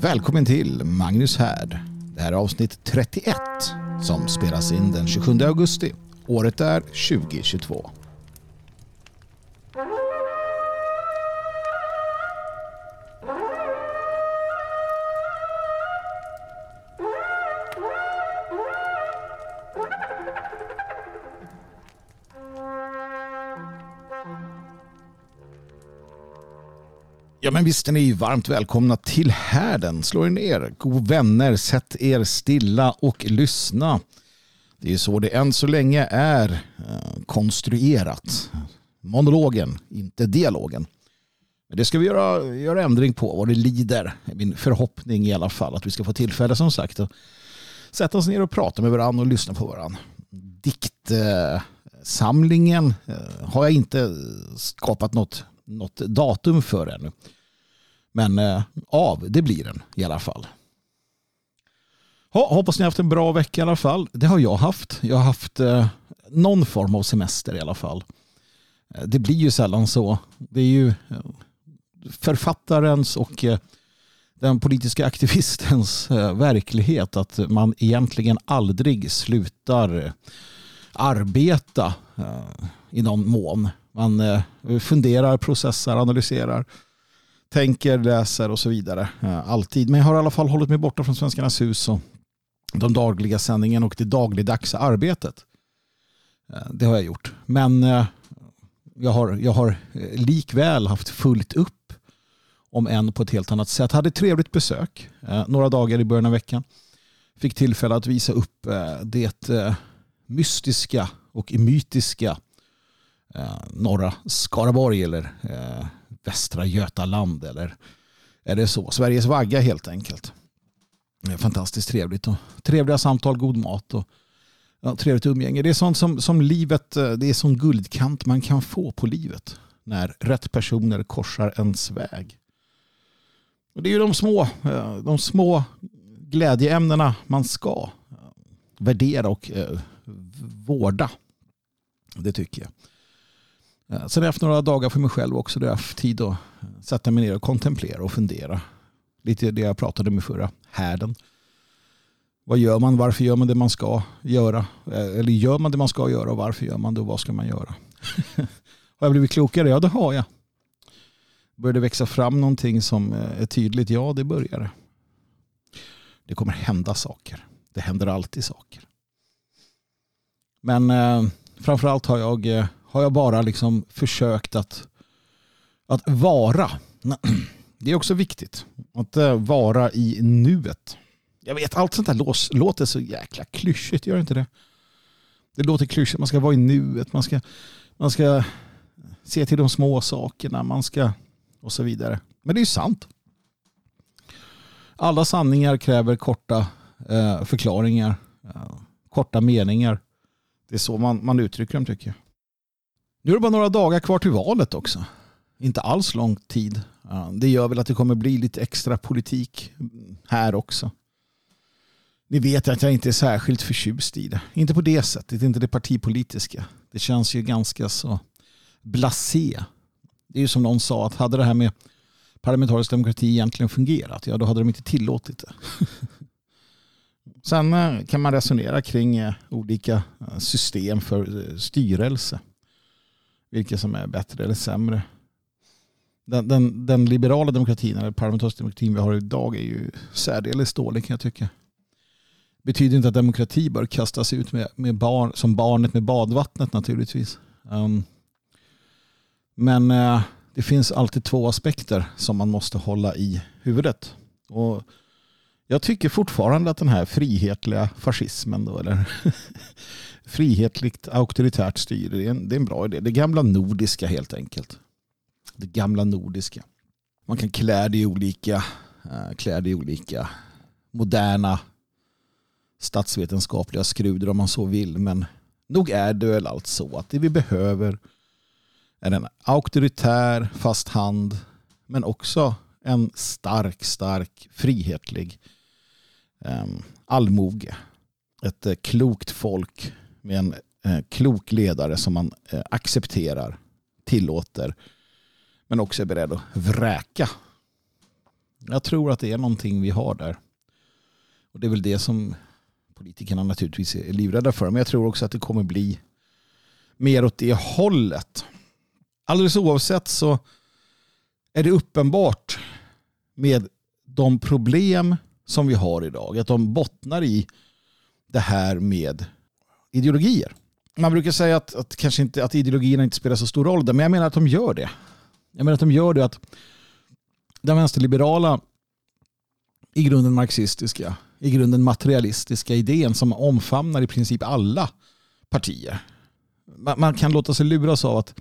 Välkommen till Magnus Härd. Det här är avsnitt 31 som spelas in den 27 augusti. Året är 2022. Ja men visst är ni varmt välkomna till härden. Slå er ner, god vänner, sätt er stilla och lyssna. Det är så det än så länge är eh, konstruerat. Monologen, inte dialogen. Men det ska vi göra, göra ändring på vad det lider. Min förhoppning i alla fall att vi ska få tillfälle som sagt att sätta oss ner och prata med varandra och lyssna på varandra. Diktsamlingen eh, har jag inte skapat något något datum för ännu. Men eh, av, det blir den i alla fall. Hoppas ni har haft en bra vecka i alla fall. Det har jag haft. Jag har haft eh, någon form av semester i alla fall. Eh, det blir ju sällan så. Det är ju eh, författarens och eh, den politiska aktivistens verklighet att man egentligen aldrig slutar arbeta i någon mån. Man funderar, processar, analyserar tänker, läser och så vidare. Alltid. Men jag har i alla fall hållit mig borta från Svenskarnas hus och de dagliga sändningarna och det dagligdags arbetet. Det har jag gjort. Men eh, jag har, jag har eh, likväl haft fullt upp om än på ett helt annat sätt. Hade trevligt besök eh, några dagar i början av veckan. Fick tillfälle att visa upp det mystiska och mytiska norra Skaraborg eller Västra Götaland eller är det så? Sveriges vagga helt enkelt. Fantastiskt trevligt och trevliga samtal, god mat och ja, trevligt umgänge. Det är sånt som, som livet, eh, det är sån guldkant man kan få på livet när rätt personer korsar ens väg. Och det är ju de små, eh, de små glädjeämnena man ska eh, värdera och vårda. Det tycker jag. Eh, sen har jag haft några dagar för mig själv också där jag haft tid att eh, sätta mig ner och kontemplera och fundera. Lite det jag pratade med förra härden. Vad gör man? Varför gör man det man ska göra? Eh, eller gör man det man ska göra och varför gör man det och vad ska man göra? har jag blivit klokare? Ja, det har jag. Börjar det växa fram någonting som är tydligt? Ja, det börjar det. Det kommer hända saker. Det händer alltid saker. Men eh, framförallt har jag eh, har jag bara liksom försökt att, att vara. Det är också viktigt att eh, vara i nuet. Jag vet, allt sånt här låter så jäkla klyschigt, gör inte det? Det låter klyschigt, man ska vara i nuet, man ska, man ska se till de små sakerna, man ska och så vidare. Men det är ju sant. Alla sanningar kräver korta eh, förklaringar, eh, korta meningar. Det är så man, man uttrycker dem tycker jag. Nu är det bara några dagar kvar till valet också. Inte alls lång tid. Det gör väl att det kommer bli lite extra politik här också. Ni vet att jag inte är särskilt förtjust i det. Inte på det sättet, inte det partipolitiska. Det känns ju ganska så blasé. Det är ju som någon sa att hade det här med parlamentarisk demokrati egentligen fungerat, ja då hade de inte tillåtit det. Sen eh, kan man resonera kring eh, olika eh, system för styrelse vilket som är bättre eller sämre. Den, den, den liberala demokratin, eller parlamentariska demokratin vi har idag är ju särdeles dålig kan jag tycka. Betyder inte att demokrati bör kastas ut med, med barn, som barnet med badvattnet naturligtvis. Um, men uh, det finns alltid två aspekter som man måste hålla i huvudet. Och jag tycker fortfarande att den här frihetliga fascismen då, eller frihetligt auktoritärt styre. Det är, en, det är en bra idé. Det gamla nordiska helt enkelt. Det gamla nordiska. Man kan klä det i olika, eh, klä det i olika moderna statsvetenskapliga skruder om man så vill. Men nog är det väl allt så att det vi behöver är en auktoritär fast hand men också en stark, stark, frihetlig ehm, allmoge. Ett eh, klokt folk med en eh, klok ledare som man eh, accepterar, tillåter men också är beredd att vräka. Jag tror att det är någonting vi har där. Och det är väl det som politikerna naturligtvis är livrädda för. Men jag tror också att det kommer bli mer åt det hållet. Alldeles oavsett så är det uppenbart med de problem som vi har idag. Att de bottnar i det här med ideologier. Man brukar säga att, att, kanske inte, att ideologierna inte spelar så stor roll där, men jag menar att de gör det. Jag menar att de gör det att den vänsterliberala, i grunden marxistiska, i grunden materialistiska idén som omfamnar i princip alla partier. Man, man kan låta sig luras av att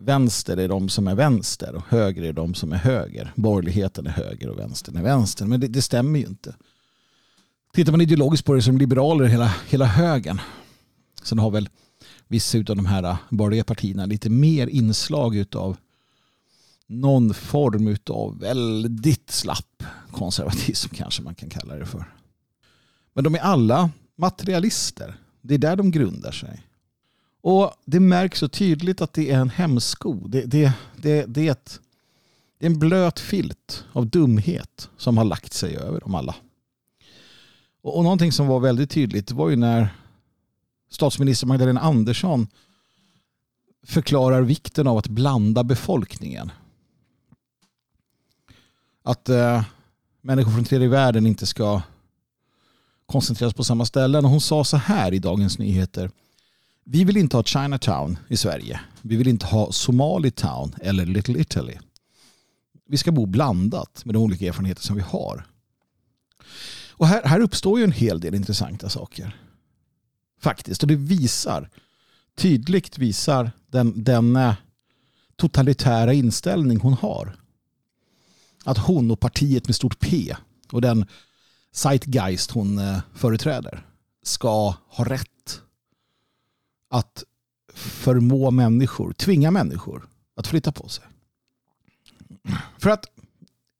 vänster är de som är vänster och höger är de som är höger. Borgerligheten är höger och vänstern är vänster. Men det, det stämmer ju inte. Tittar man ideologiskt på det som liberaler hela, hela högen. Sen har väl vissa av de här äh, borgerliga partierna lite mer inslag av någon form av väldigt slapp konservatism kanske man kan kalla det för. Men de är alla materialister. Det är där de grundar sig. Och det märks så tydligt att det är en hämsko. Det, det, det, det, är ett, det är en blöt filt av dumhet som har lagt sig över dem alla. Och, och någonting som var väldigt tydligt var ju när statsminister Magdalena Andersson förklarar vikten av att blanda befolkningen. Att eh, människor från tredje världen inte ska koncentreras på samma ställen. Och hon sa så här i Dagens Nyheter. Vi vill inte ha Chinatown i Sverige. Vi vill inte ha Somalitown eller Little Italy. Vi ska bo blandat med de olika erfarenheter som vi har. Och här, här uppstår ju en hel del intressanta saker. Faktiskt. Och det visar, tydligt visar den, den eh, totalitära inställning hon har. Att hon och partiet med stort P och den zeitgeist hon eh, företräder ska ha rätt att förmå människor, tvinga människor att flytta på sig. För att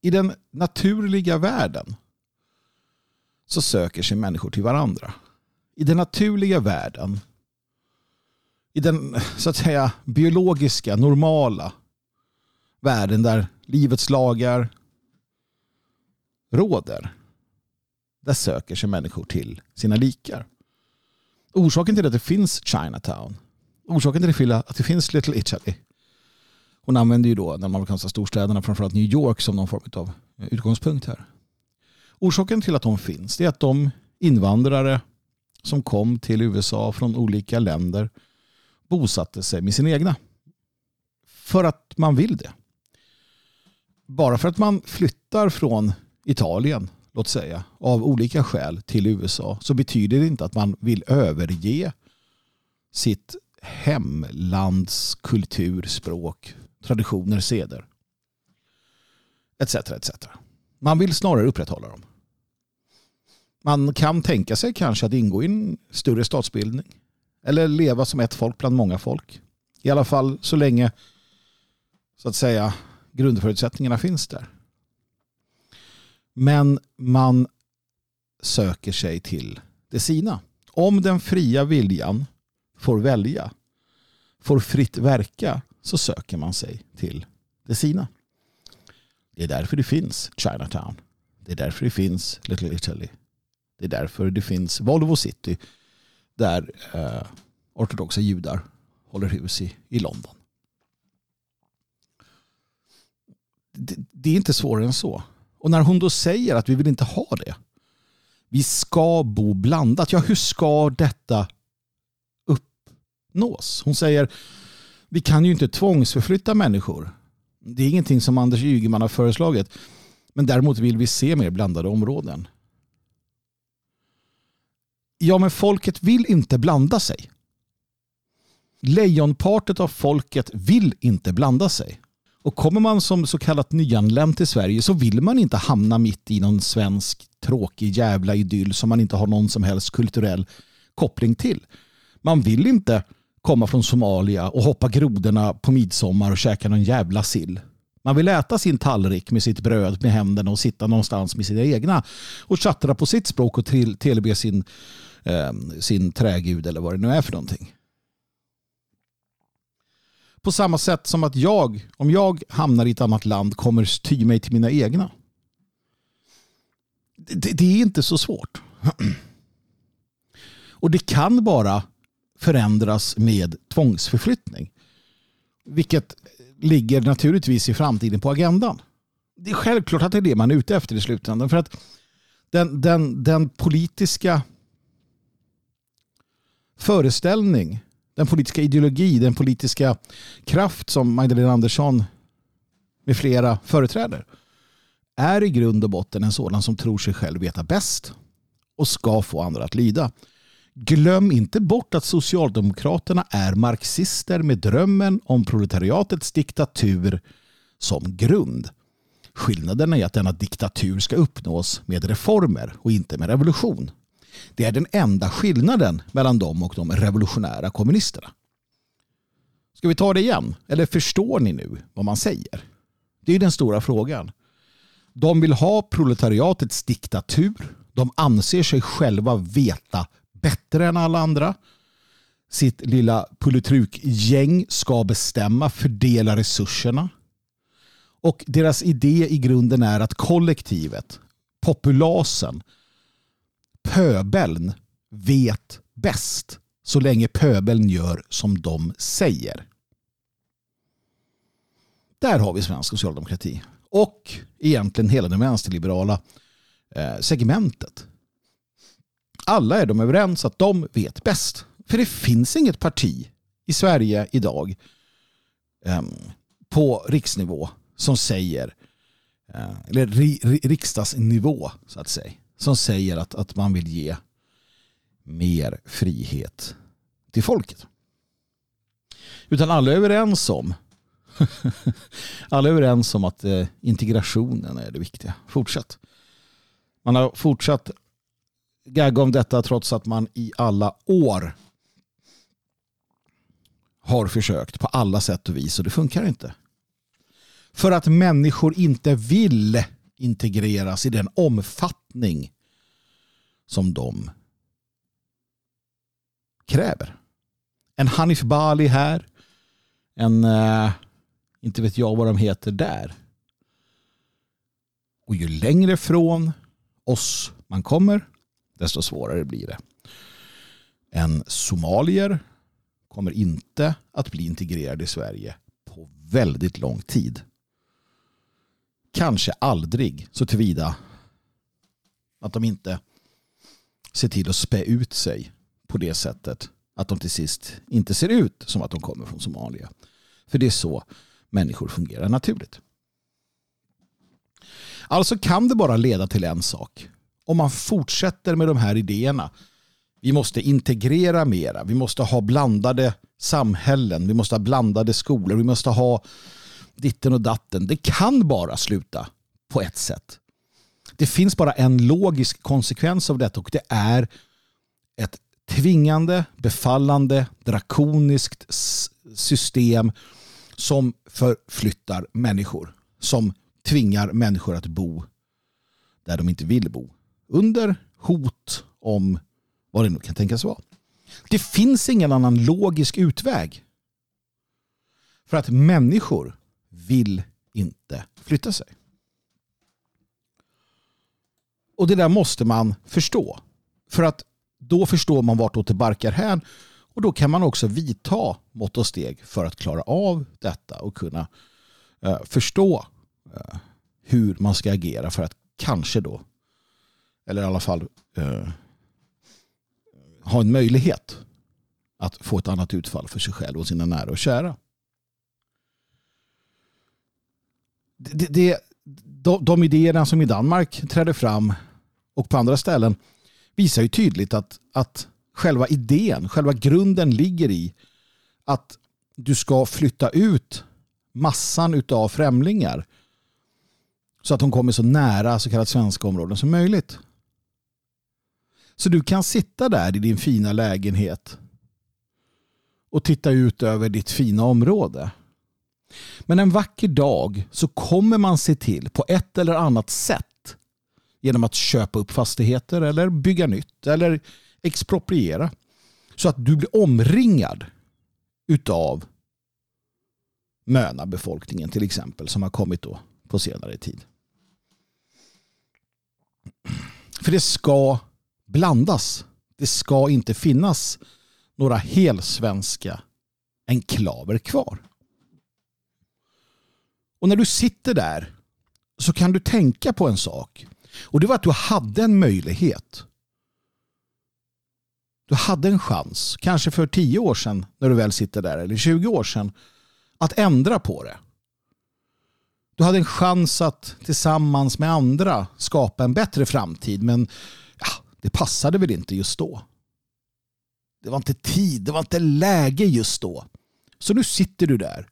i den naturliga världen så söker sig människor till varandra. I den naturliga världen, i den så att säga biologiska, normala världen där livets lagar råder, där söker sig människor till sina likar. Orsaken till att det finns Chinatown, orsaken till att det finns Little Italy, hon använder ju då de amerikanska storstäderna, framförallt New York, som någon form av utgångspunkt här. Orsaken till att de finns är att de invandrare som kom till USA från olika länder bosatte sig med sina egna. För att man vill det. Bara för att man flyttar från Italien, låt säga, av olika skäl till USA så betyder det inte att man vill överge sitt hemlands kultur, språk, traditioner, seder. Etc. etc. Man vill snarare upprätthålla dem. Man kan tänka sig kanske att ingå i en större statsbildning. Eller leva som ett folk bland många folk. I alla fall så länge så att säga grundförutsättningarna finns där. Men man söker sig till det sina. Om den fria viljan får välja, får fritt verka, så söker man sig till det sina. Det är därför det finns Chinatown. Det är därför det finns Little Italy. Det är därför det finns Volvo City där eh, ortodoxa judar håller hus i, i London. Det, det, är inte svårare än så. Och när hon då säger att vi vill inte ha det. Vi ska bo blandat. Ja, hur ska detta uppnås? Hon säger vi kan ju inte tvångsförflytta människor. Det är ingenting som Anders Ygeman har föreslagit. Men däremot vill vi se mer blandade områden. Ja, men folket vill inte blanda sig. Lejonpartet av folket vill inte blanda sig. Och kommer man som så kallat nyanländ till Sverige så vill man inte hamna mitt i någon svensk tråkig jävla idyll som man inte har någon som helst kulturell koppling till. Man vill inte komma från Somalia och hoppa grodorna på midsommar och käka någon jävla sill. Man vill äta sin tallrik med sitt bröd med händerna och sitta någonstans med sina egna och chattra på sitt språk och tillbe sin, Ehm, sin trägud eller vad det nu är för någonting. På samma sätt som att jag, om jag hamnar i ett annat land, kommer ty mig till mina egna. Det, det är inte så svårt. Och det kan bara förändras med tvångsförflyttning. Vilket ligger naturligtvis i framtiden på agendan. Det är självklart att det är det man är ute efter i slutändan. För att den, den, den politiska föreställning, den politiska ideologi, den politiska kraft som Magdalena Andersson med flera företräder är i grund och botten en sådan som tror sig själv veta bäst och ska få andra att lyda. Glöm inte bort att Socialdemokraterna är marxister med drömmen om proletariatets diktatur som grund. Skillnaden är att denna diktatur ska uppnås med reformer och inte med revolution. Det är den enda skillnaden mellan dem och de revolutionära kommunisterna. Ska vi ta det igen? Eller förstår ni nu vad man säger? Det är den stora frågan. De vill ha proletariatets diktatur. De anser sig själva veta bättre än alla andra. Sitt lilla politrukgäng ska bestämma, fördela resurserna. Och deras idé i grunden är att kollektivet, populasen, pöbeln vet bäst så länge pöbeln gör som de säger. Där har vi svensk socialdemokrati. Och egentligen hela det vänsterliberala eh, segmentet. Alla är de överens att de vet bäst. För det finns inget parti i Sverige idag ehm, på riksnivå som säger, eh, eller riksdagsnivå så att säga, som säger att, att man vill ge mer frihet till folket. Utan alla är överens om alla är överens om att eh, integrationen är det viktiga. Fortsätt. Man har fortsatt gagga om detta trots att man i alla år har försökt på alla sätt och vis och det funkar inte. För att människor inte vill integreras i den omfattning som de kräver. En Hanif Bali här. En, eh, inte vet jag vad de heter där. Och ju längre från oss man kommer, desto svårare blir det. En somalier kommer inte att bli integrerad i Sverige på väldigt lång tid kanske aldrig så tillvida att de inte ser till att spä ut sig på det sättet att de till sist inte ser ut som att de kommer från Somalia. För det är så människor fungerar naturligt. Alltså kan det bara leda till en sak. Om man fortsätter med de här idéerna. Vi måste integrera mera. Vi måste ha blandade samhällen. Vi måste ha blandade skolor. Vi måste ha ditten och datten. Det kan bara sluta på ett sätt. Det finns bara en logisk konsekvens av detta och det är ett tvingande, befallande, drakoniskt system som förflyttar människor. Som tvingar människor att bo där de inte vill bo. Under hot om vad det nu kan tänkas vara. Det finns ingen annan logisk utväg. För att människor vill inte flytta sig. Och det där måste man förstå. För att då förstår man vartåt det barkar hän och då kan man också vidta mått och steg för att klara av detta och kunna eh, förstå eh, hur man ska agera för att kanske då, eller i alla fall eh, ha en möjlighet att få ett annat utfall för sig själv och sina nära och kära. Det, det, de, de idéerna som i Danmark trädde fram och på andra ställen visar ju tydligt att, att själva idén, själva grunden ligger i att du ska flytta ut massan av främlingar så att de kommer så nära så kallat svenska områden som möjligt. Så du kan sitta där i din fina lägenhet och titta ut över ditt fina område. Men en vacker dag så kommer man se till på ett eller annat sätt genom att köpa upp fastigheter eller bygga nytt eller expropriera så att du blir omringad utav Möna-befolkningen till exempel som har kommit då på senare tid. För det ska blandas. Det ska inte finnas några helsvenska enklaver kvar. Och när du sitter där så kan du tänka på en sak. Och det var att du hade en möjlighet. Du hade en chans, kanske för 10 år sedan när du väl sitter där, eller 20 år sedan, att ändra på det. Du hade en chans att tillsammans med andra skapa en bättre framtid, men ja, det passade väl inte just då. Det var inte tid, det var inte läge just då. Så nu sitter du där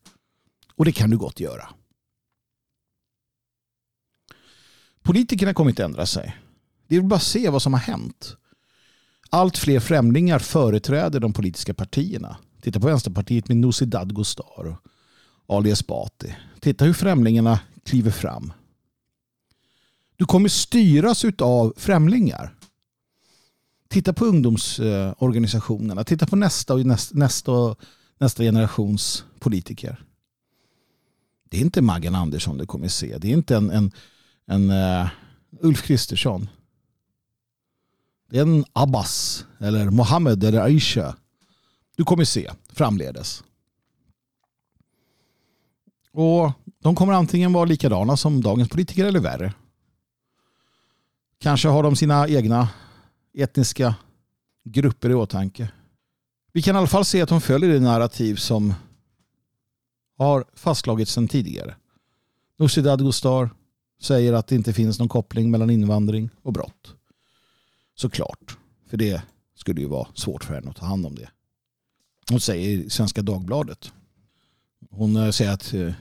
och det kan du gott göra. Politikerna kommer inte ändra sig. Det är bara att se vad som har hänt. Allt fler främlingar företräder de politiska partierna. Titta på Vänsterpartiet med Nooshi Dadgostar och Ali Esbati. Titta hur främlingarna kliver fram. Du kommer styras av främlingar. Titta på ungdomsorganisationerna. Titta på nästa och nästa, och nästa generations politiker. Det är inte Maggan Andersson du kommer se. Det är inte en, en, en uh, Ulf Kristersson. Det är en Abbas eller Mohammed eller Aisha. Du kommer se framledes. Och de kommer antingen vara likadana som dagens politiker eller värre. Kanske har de sina egna etniska grupper i åtanke. Vi kan i alla fall se att de följer det narrativ som har fastslagits sedan tidigare. Nooshi Dadgostar säger att det inte finns någon koppling mellan invandring och brott. Såklart. För det skulle ju vara svårt för henne att ta hand om det. Hon säger i Svenska Dagbladet. Hon eh, säger att eh,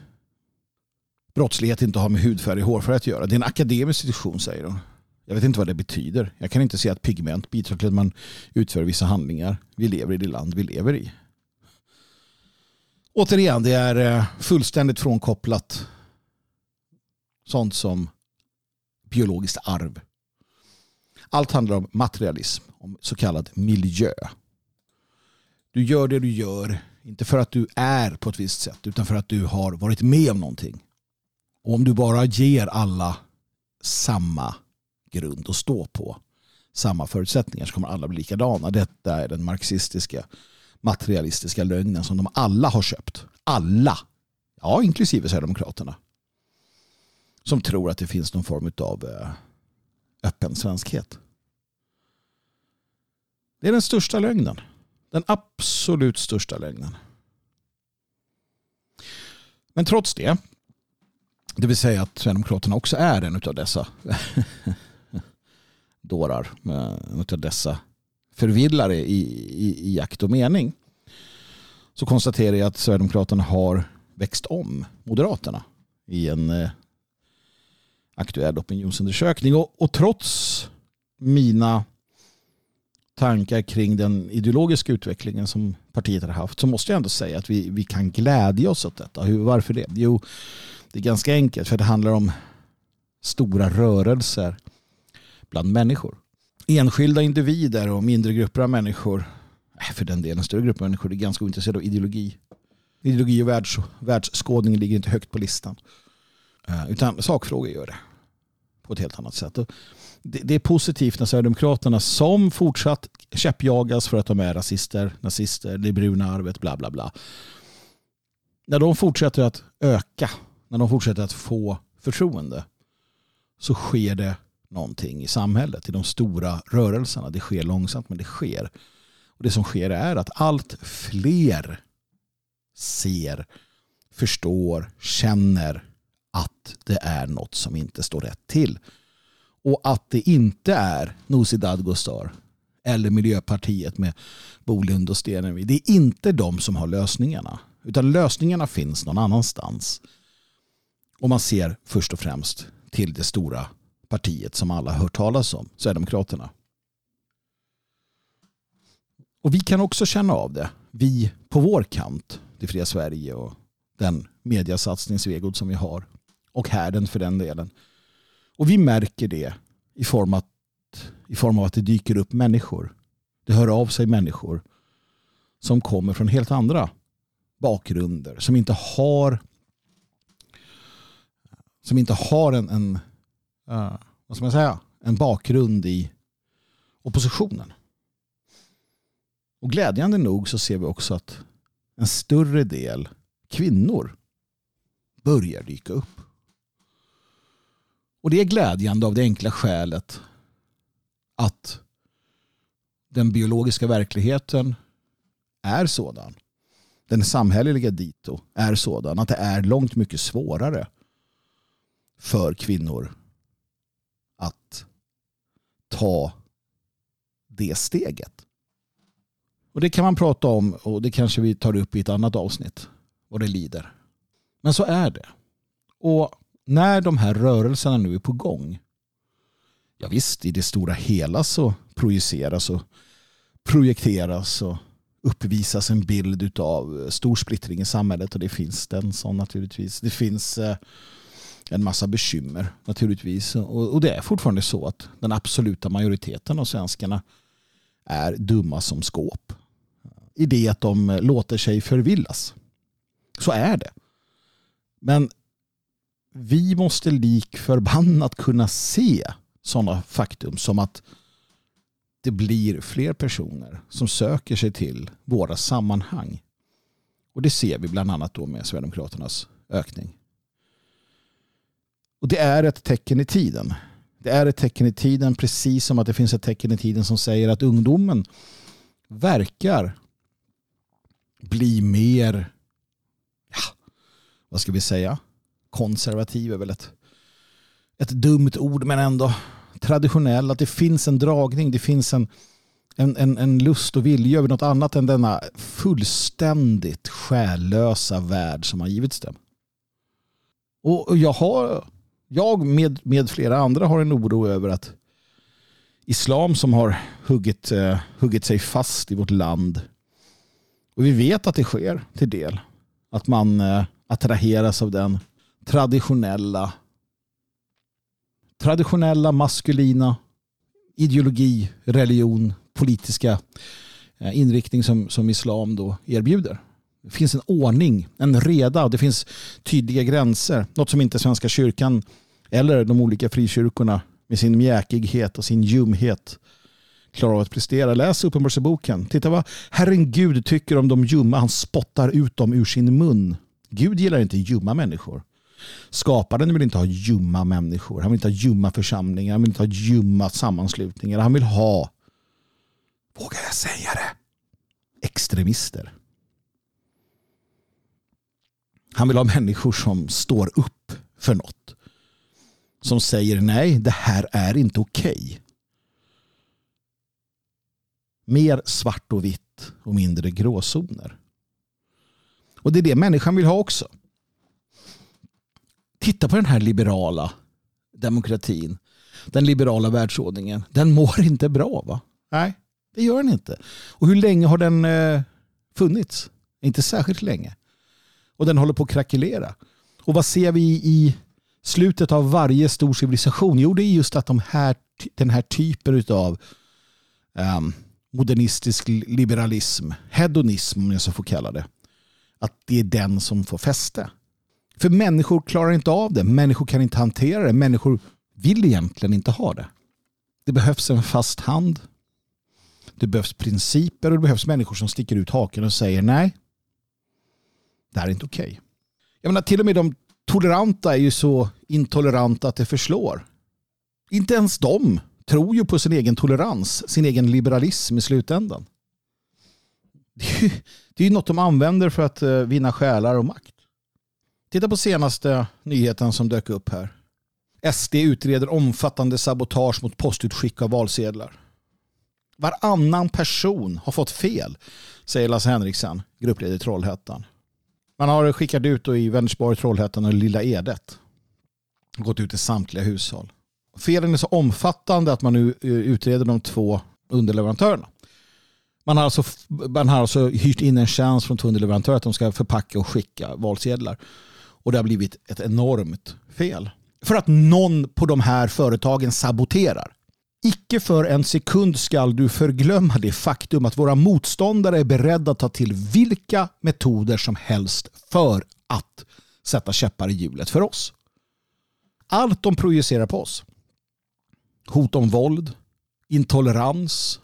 brottslighet inte har med hudfärg och hårfärg att göra. Det är en akademisk institution säger hon. Jag vet inte vad det betyder. Jag kan inte se att pigment bidrar till att man utför vissa handlingar. Vi lever i det land vi lever i. Återigen, det är eh, fullständigt frånkopplat som biologiskt arv. Allt handlar om materialism, om så kallad miljö. Du gör det du gör, inte för att du är på ett visst sätt, utan för att du har varit med om någonting. Och om du bara ger alla samma grund att stå på, samma förutsättningar, så kommer alla bli likadana. Detta är den marxistiska materialistiska lögnen som de alla har köpt. Alla. Ja, inklusive Sverigedemokraterna. Som tror att det finns någon form av eh, öppen svenskhet. Det är den största lögnen. Den absolut största lögnen. Men trots det, det vill säga att Sverigedemokraterna också är en av dessa dårar, eh, en av dessa förvillare i, i, i jakt och mening, så konstaterar jag att Sverigedemokraterna har växt om Moderaterna i en eh, aktuell opinionsundersökning. Och, och trots mina tankar kring den ideologiska utvecklingen som partiet har haft så måste jag ändå säga att vi, vi kan glädja oss åt detta. Hur, varför det? Jo, det är ganska enkelt för det handlar om stora rörelser bland människor. Enskilda individer och mindre grupper av människor, äh, för den delen större grupper av människor, är ganska ointresserade av ideologi. Ideologi och världs, världsskådning ligger inte högt på listan. Äh, utan sakfrågor gör det på ett helt annat sätt. Det, det är positivt när Sverigedemokraterna som fortsatt käppjagas för att de är rasister, nazister, det bruna arvet, bla bla bla. När de fortsätter att öka, när de fortsätter att få förtroende så sker det någonting i samhället, i de stora rörelserna. Det sker långsamt men det sker. Och Det som sker är att allt fler ser, förstår, känner att det är något som inte står rätt till. Och att det inte är Nooshi Dadgostar eller Miljöpartiet med Bolund och Stenevi. Det är inte de som har lösningarna. Utan lösningarna finns någon annanstans. Och man ser först och främst till det stora partiet som alla hört talas om, Sverigedemokraterna. Och vi kan också känna av det. Vi på vår kant, det fria Sverige och den mediasatsning Svegod som vi har och härden för den delen. Och vi märker det i form, att, i form av att det dyker upp människor. Det hör av sig människor som kommer från helt andra bakgrunder. Som inte har som inte har en, en eh, vad ska man säga, en bakgrund i oppositionen. Och glädjande nog så ser vi också att en större del kvinnor börjar dyka upp. Och det är glädjande av det enkla skälet att den biologiska verkligheten är sådan. Den samhälleliga dito är sådan att det är långt mycket svårare för kvinnor att ta det steget. Och det kan man prata om och det kanske vi tar upp i ett annat avsnitt. Vad det lider. Men så är det. Och när de här rörelserna nu är på gång. Ja visst, i det stora hela så projiceras och projekteras och uppvisas en bild av eh, stor splittring i samhället och det finns den sån naturligtvis. Det finns eh, en massa bekymmer naturligtvis och det är fortfarande så att den absoluta majoriteten av svenskarna är dumma som skåp. I det att de eh, låter sig förvillas. Så är det. Men vi måste lik förbannat kunna se sådana faktum som att det blir fler personer som söker sig till våra sammanhang. Och det ser vi bland annat då med Sverigedemokraternas ökning. Och det är ett tecken i tiden. Det är ett tecken i tiden precis som att det finns ett tecken i tiden som säger att ungdomen verkar bli mer, ja, vad ska vi säga, konservativ är väl ett, ett dumt ord men ändå traditionell. Att det finns en dragning, det finns en, en, en, en lust och vilja över något annat än denna fullständigt själlösa värld som har givits dem. Och jag har jag med, med flera andra har en oro över att islam som har huggit, uh, huggit sig fast i vårt land och vi vet att det sker till del att man uh, attraheras av den traditionella traditionella maskulina ideologi, religion, politiska eh, inriktning som, som islam då erbjuder. Det finns en ordning, en reda, och det finns tydliga gränser. Något som inte Svenska kyrkan eller de olika frikyrkorna med sin mjäkighet och sin ljumhet klarar av att prestera. Läs Uppenbarelseboken. Titta vad Herren Gud tycker om de ljumma. Han spottar ut dem ur sin mun. Gud gillar inte ljumma människor. Skaparen vill inte ha ljumma människor. Han vill inte ha ljumma församlingar. Han vill inte ha ljumma sammanslutningar. Han vill ha, vågar jag säga det, extremister. Han vill ha människor som står upp för något. Som säger nej, det här är inte okej. Okay. Mer svart och vitt och mindre gråzoner. Och det är det människan vill ha också. Titta på den här liberala demokratin. Den liberala världsordningen. Den mår inte bra va? Nej, det gör den inte. Och hur länge har den eh, funnits? Inte särskilt länge och den håller på att krackelera. Och vad ser vi i slutet av varje stor civilisation? Jo, det är just att de här, den här typen av um, modernistisk liberalism, hedonism om jag så får kalla det, att det är den som får fäste. För människor klarar inte av det. Människor kan inte hantera det. Människor vill egentligen inte ha det. Det behövs en fast hand. Det behövs principer och det behövs människor som sticker ut haken och säger nej, det här är inte okej. Okay. Jag menar, till och med de toleranta är ju så intoleranta att det förslår. Inte ens de tror ju på sin egen tolerans, sin egen liberalism i slutändan. Det är ju, det är ju något de använder för att eh, vinna själar och makt. Titta på senaste nyheten som dök upp här. SD utreder omfattande sabotage mot postutskick av valsedlar. Varannan person har fått fel, säger Lasse Henriksen, gruppledare i Trollhättan. Man har skickat ut i Vänersborg, Trollhättan och Lilla Edet. Gått ut till samtliga hushåll. Felen är så omfattande att man nu eh, utreder de två underleverantörerna. Man har, alltså, man har alltså hyrt in en tjänst från två underleverantörer att de ska förpacka och skicka valsedlar. Och det har blivit ett enormt fel. För att någon på de här företagen saboterar. Icke för en sekund skall du förglömma det faktum att våra motståndare är beredda att ta till vilka metoder som helst för att sätta käppar i hjulet för oss. Allt de projicerar på oss hot om våld, intolerans,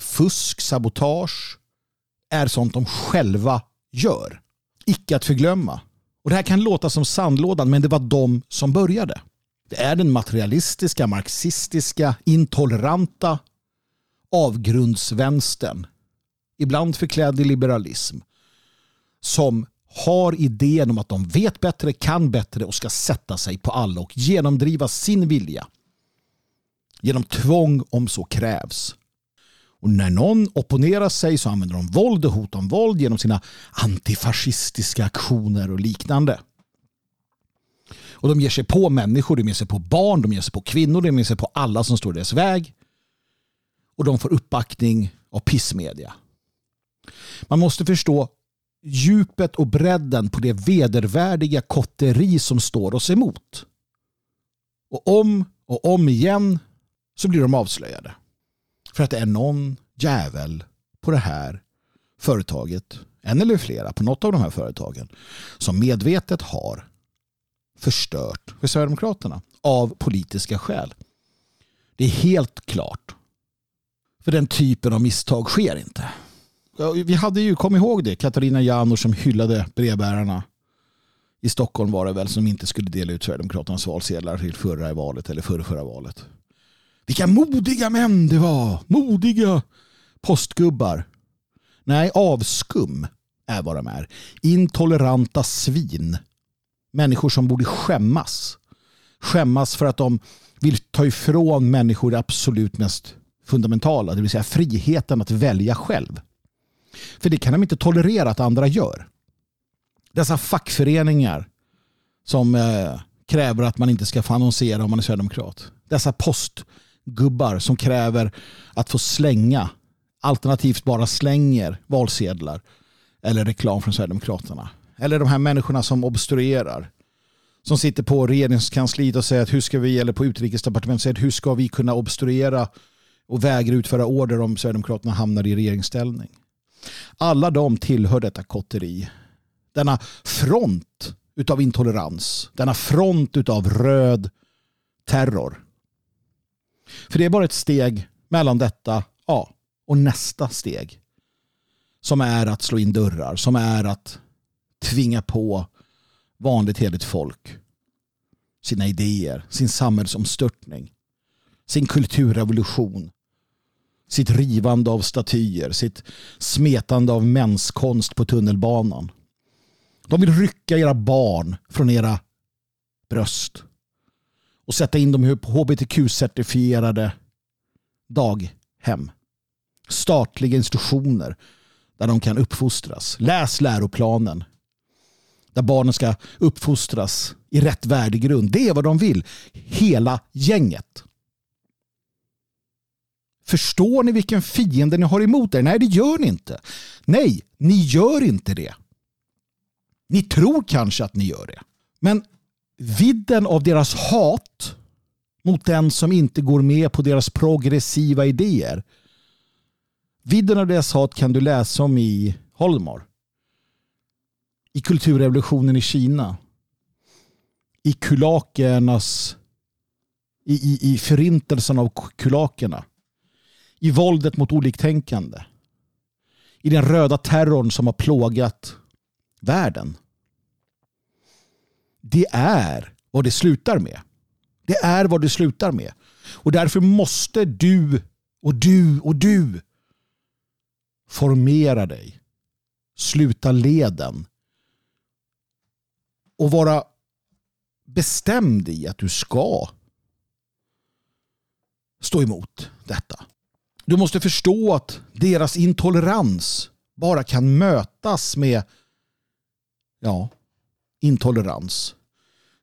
fusk, sabotage är sånt de själva gör. Icke att förglömma. Och Det här kan låta som sandlådan men det var de som började. Det är den materialistiska, marxistiska, intoleranta avgrundsvänstern, ibland förklädd i liberalism, som har idén om att de vet bättre, kan bättre och ska sätta sig på alla och genomdriva sin vilja. Genom tvång om så krävs. Och när någon opponerar sig så använder de våld och hot om våld genom sina antifascistiska aktioner och liknande. Och de ger sig på människor, de ger sig på barn, de ger sig på kvinnor, de ger sig på alla som står i deras väg. Och de får uppbackning av pissmedia. Man måste förstå djupet och bredden på det vedervärdiga kotteri som står oss emot. Och om och om igen så blir de avslöjade. För att det är någon jävel på det här företaget, en eller flera på något av de här företagen, som medvetet har förstört för Sverigedemokraterna av politiska skäl. Det är helt klart. För den typen av misstag sker inte. Vi hade ju, kom ihåg det, Katarina Janouch som hyllade brevbärarna i Stockholm var det väl som inte skulle dela ut Sverigedemokraternas valsedlar till förra valet eller förra, förra valet. Vilka modiga män det var! Modiga postgubbar. Nej, avskum är vad de är. Intoleranta svin. Människor som borde skämmas. Skämmas för att de vill ta ifrån människor det absolut mest fundamentala, det vill säga friheten att välja själv. För det kan de inte tolerera att andra gör. Dessa fackföreningar som eh, kräver att man inte ska få annonsera om man är sverigedemokrat. Dessa post gubbar som kräver att få slänga, alternativt bara slänger valsedlar eller reklam från Sverigedemokraterna. Eller de här människorna som obstruerar. Som sitter på regeringskansliet och säger att hur ska vi, eller på utrikesdepartementet säger att hur ska vi kunna obstruera och vägra utföra order om Sverigedemokraterna hamnar i regeringsställning. Alla de tillhör detta kotteri. Denna front utav intolerans. Denna front utav röd terror. För det är bara ett steg mellan detta ja, och nästa steg. Som är att slå in dörrar. Som är att tvinga på vanligt heligt folk sina idéer, sin samhällsomstörtning, sin kulturrevolution, sitt rivande av statyer, sitt smetande av mänskonst på tunnelbanan. De vill rycka era barn från era bröst och sätta in dem på hbtq-certifierade daghem. Statliga institutioner där de kan uppfostras. Läs läroplanen. Där barnen ska uppfostras i rätt värdegrund. Det är vad de vill. Hela gänget. Förstår ni vilken fiende ni har emot er? Nej, det gör ni inte. Nej, ni gör inte det. Ni tror kanske att ni gör det. Men vidden av deras hat mot den som inte går med på deras progressiva idéer. Vidden av deras hat kan du läsa om i Holmar. I kulturrevolutionen i Kina. I kulakernas i, i, i förintelsen av kulakerna i våldet mot oliktänkande. I den röda terrorn som har plågat världen. Det är vad det slutar med. Det är vad det slutar med. Och därför måste du och du och du formera dig. Sluta leden. Och vara bestämd i att du ska stå emot detta. Du måste förstå att deras intolerans bara kan mötas med ja, intolerans.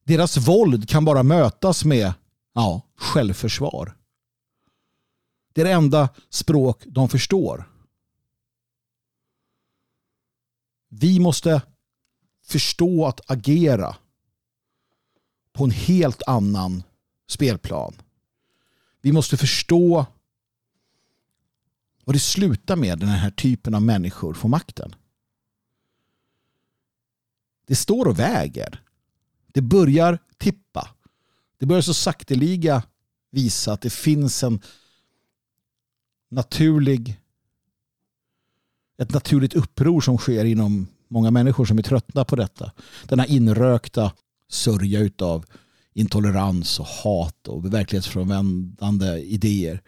Deras våld kan bara mötas med ja, självförsvar. Det är det enda språk de förstår. Vi måste förstå att agera på en helt annan spelplan. Vi måste förstå vad det slutar med den här typen av människor får makten. Det står och väger. Det börjar tippa. Det börjar så sakteliga visa att det finns en naturlig ett naturligt uppror som sker inom många människor som är tröttna på detta. Denna inrökta sörja utav intolerans och hat och verklighetsfrånvändande idéer.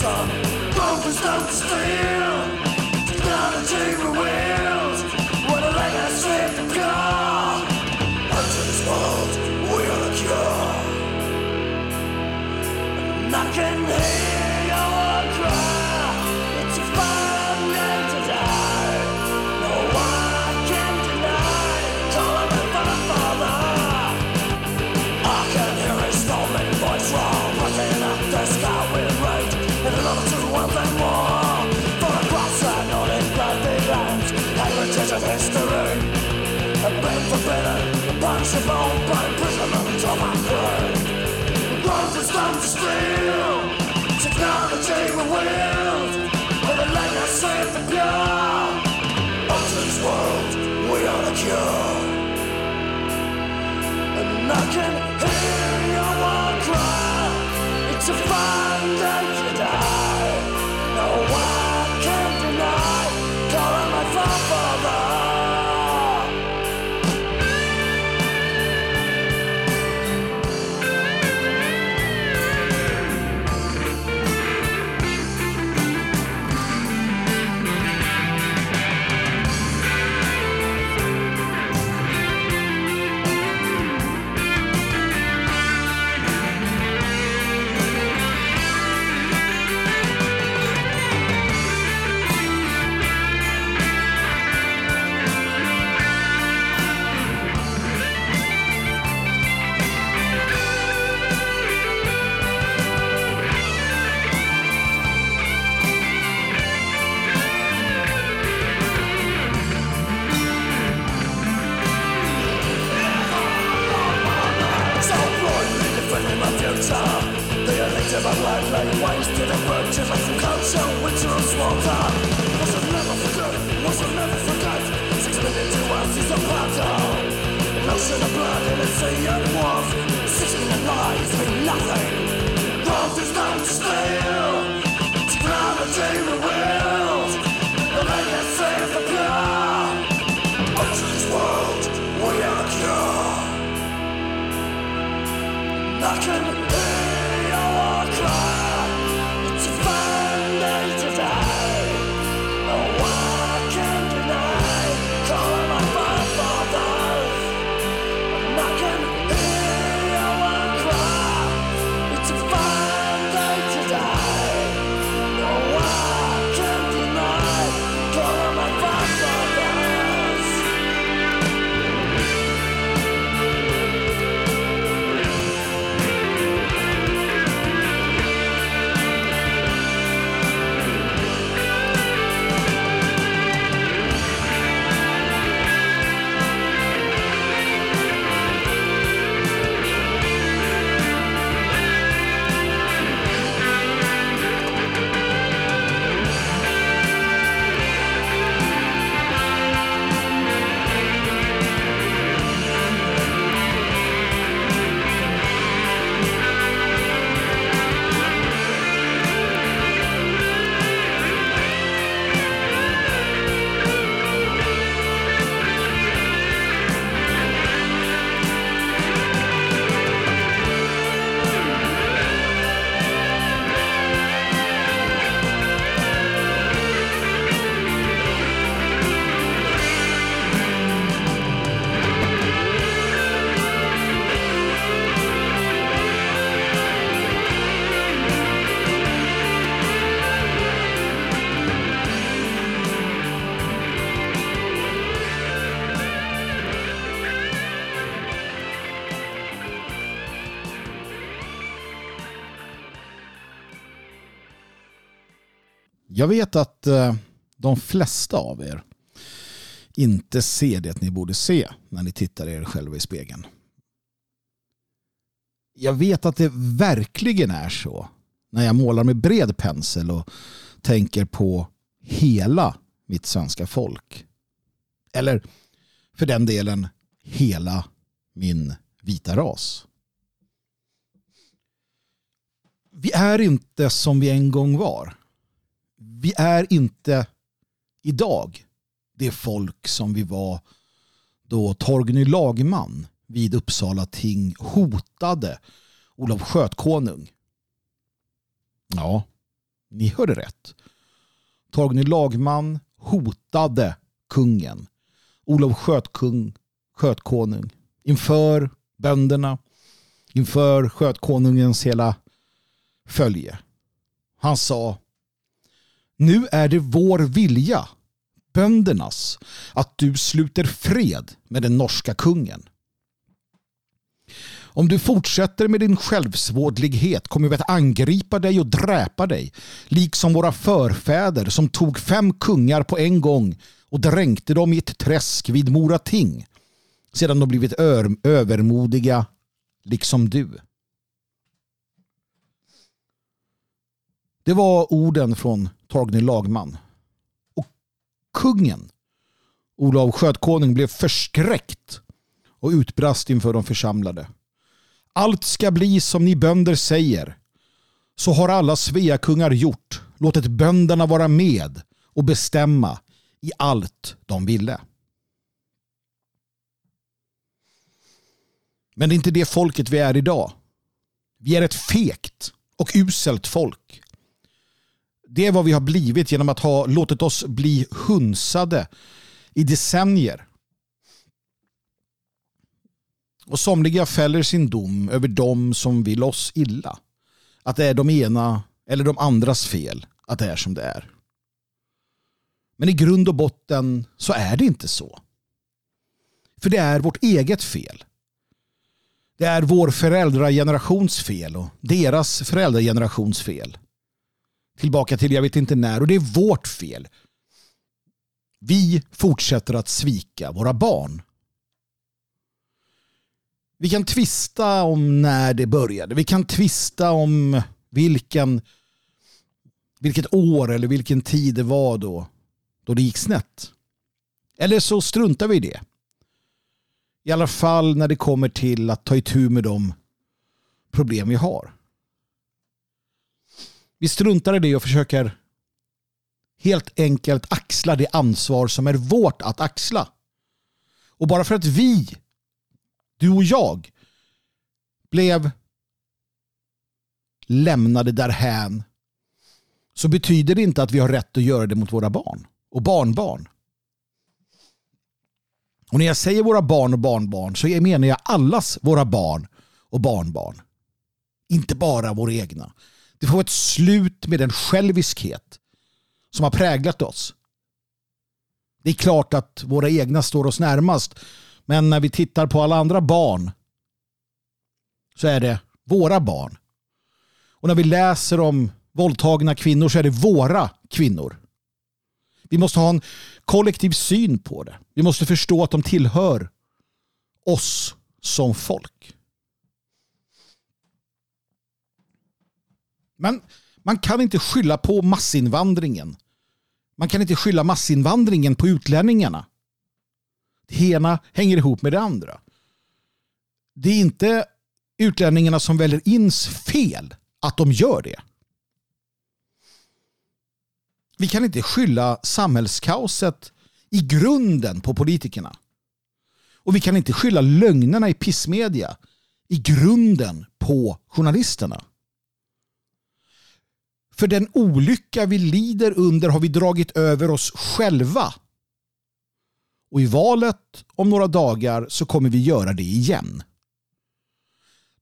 sun. Rovers don't steal. impossible, but imprisonment on my brain. World is technology with pure. World, we are the cure. And I can hear your war cry, it's a find Chase us culture which rules water Was it never forgot, was it never forgot Six million to us is a battle Notion of blood and it's a young wolf Sitting in lies mean nothing. Growth is not to steal Technology reveals The land that saves the pure Unto this world? We are the cure Jag vet att eh, de flesta av er inte ser det ni borde se när ni tittar er själva i spegeln. Jag vet att det verkligen är så när jag målar med bred pensel och tänker på hela mitt svenska folk. Eller för den delen hela min vita ras. Vi är inte som vi en gång var. Vi är inte idag det folk som vi var då Torgny Lagman vid Uppsala ting hotade Olof Skötkonung. Ja, ni hörde rätt. Torgny Lagman hotade kungen. Olof Skötkung, Skötkonung inför bönderna, inför Skötkonungens hela följe. Han sa nu är det vår vilja, böndernas, att du sluter fred med den norska kungen. Om du fortsätter med din självsvårdlighet kommer vi att angripa dig och dräpa dig, liksom våra förfäder som tog fem kungar på en gång och dränkte dem i ett träsk vid Morating, sedan de blivit övermodiga, liksom du. Det var orden från Torgny Lagman. Och kungen, Olof Skötkonung, blev förskräckt och utbrast inför de församlade. Allt ska bli som ni bönder säger. Så har alla Sveakungar gjort. Låtit bönderna vara med och bestämma i allt de ville. Men det är inte det folket vi är idag. Vi är ett fekt och uselt folk. Det är vad vi har blivit genom att ha låtit oss bli hunsade i decennier och somliga fäller sin dom över dem som vill oss illa. Att det är de ena eller de andras fel att det är som det är. Men i grund och botten så är det inte så. För det är vårt eget fel. Det är vår föräldragenerations fel och deras föräldragenerations fel. Tillbaka till jag vet inte när och det är vårt fel. Vi fortsätter att svika våra barn. Vi kan tvista om när det började. Vi kan tvista om vilken, vilket år eller vilken tid det var då, då det gick snett. Eller så struntar vi i det. I alla fall när det kommer till att ta itu med de problem vi har. Vi struntar i det och försöker helt enkelt axla det ansvar som är vårt att axla. Och bara för att vi du och jag, blev lämnade därhän så betyder det inte att vi har rätt att göra det mot våra barn och barnbarn. Och när jag säger våra barn och barnbarn så menar jag allas våra barn och barnbarn. Inte bara våra egna. Det får ett slut med den själviskhet som har präglat oss. Det är klart att våra egna står oss närmast men när vi tittar på alla andra barn så är det våra barn. Och när vi läser om våldtagna kvinnor så är det våra kvinnor. Vi måste ha en kollektiv syn på det. Vi måste förstå att de tillhör oss som folk. Men man kan inte skylla på massinvandringen. Man kan inte skylla massinvandringen på utlänningarna. Det ena hänger ihop med det andra. Det är inte utlänningarna som väljer ins fel att de gör det. Vi kan inte skylla samhällskaoset i grunden på politikerna. Och vi kan inte skylla lögnerna i pissmedia i grunden på journalisterna. För den olycka vi lider under har vi dragit över oss själva och i valet om några dagar så kommer vi göra det igen.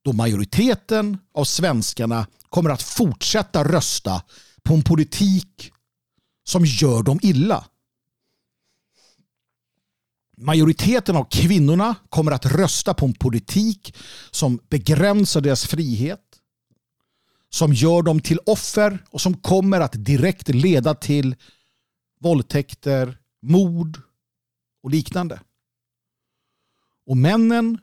Då majoriteten av svenskarna kommer att fortsätta rösta på en politik som gör dem illa. Majoriteten av kvinnorna kommer att rösta på en politik som begränsar deras frihet, som gör dem till offer och som kommer att direkt leda till våldtäkter, mord och liknande. Och männen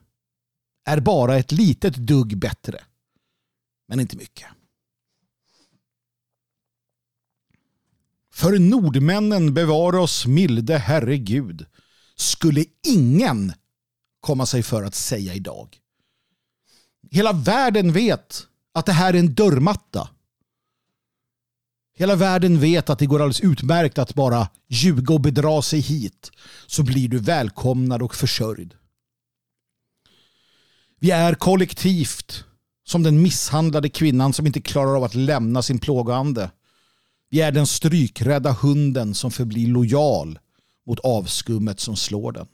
är bara ett litet dugg bättre. Men inte mycket. För nordmännen bevara oss milde Herre Gud skulle ingen komma sig för att säga idag. Hela världen vet att det här är en dörrmatta. Hela världen vet att det går alldeles utmärkt att bara ljuga och bedra sig hit så blir du välkomnad och försörjd. Vi är kollektivt som den misshandlade kvinnan som inte klarar av att lämna sin plågoande. Vi är den strykrädda hunden som förblir lojal mot avskummet som slår den.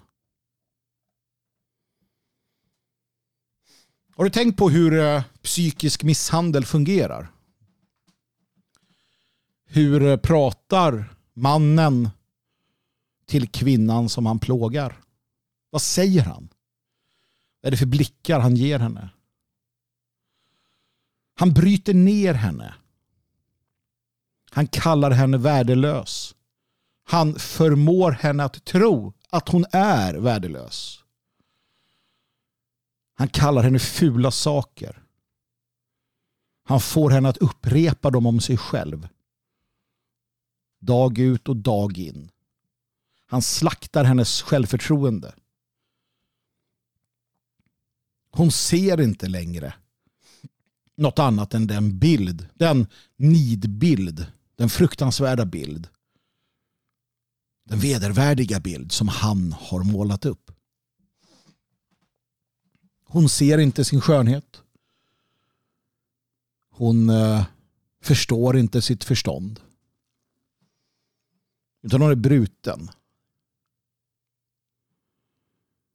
Har du tänkt på hur eh, psykisk misshandel fungerar? Hur eh, pratar mannen till kvinnan som han plågar? Vad säger han? Vad är det för blickar han ger henne? Han bryter ner henne. Han kallar henne värdelös. Han förmår henne att tro att hon är värdelös. Han kallar henne fula saker. Han får henne att upprepa dem om sig själv. Dag ut och dag in. Han slaktar hennes självförtroende. Hon ser inte längre något annat än den bild, den nidbild, den fruktansvärda bild, den vedervärdiga bild som han har målat upp. Hon ser inte sin skönhet. Hon eh, förstår inte sitt förstånd. Utan hon är bruten.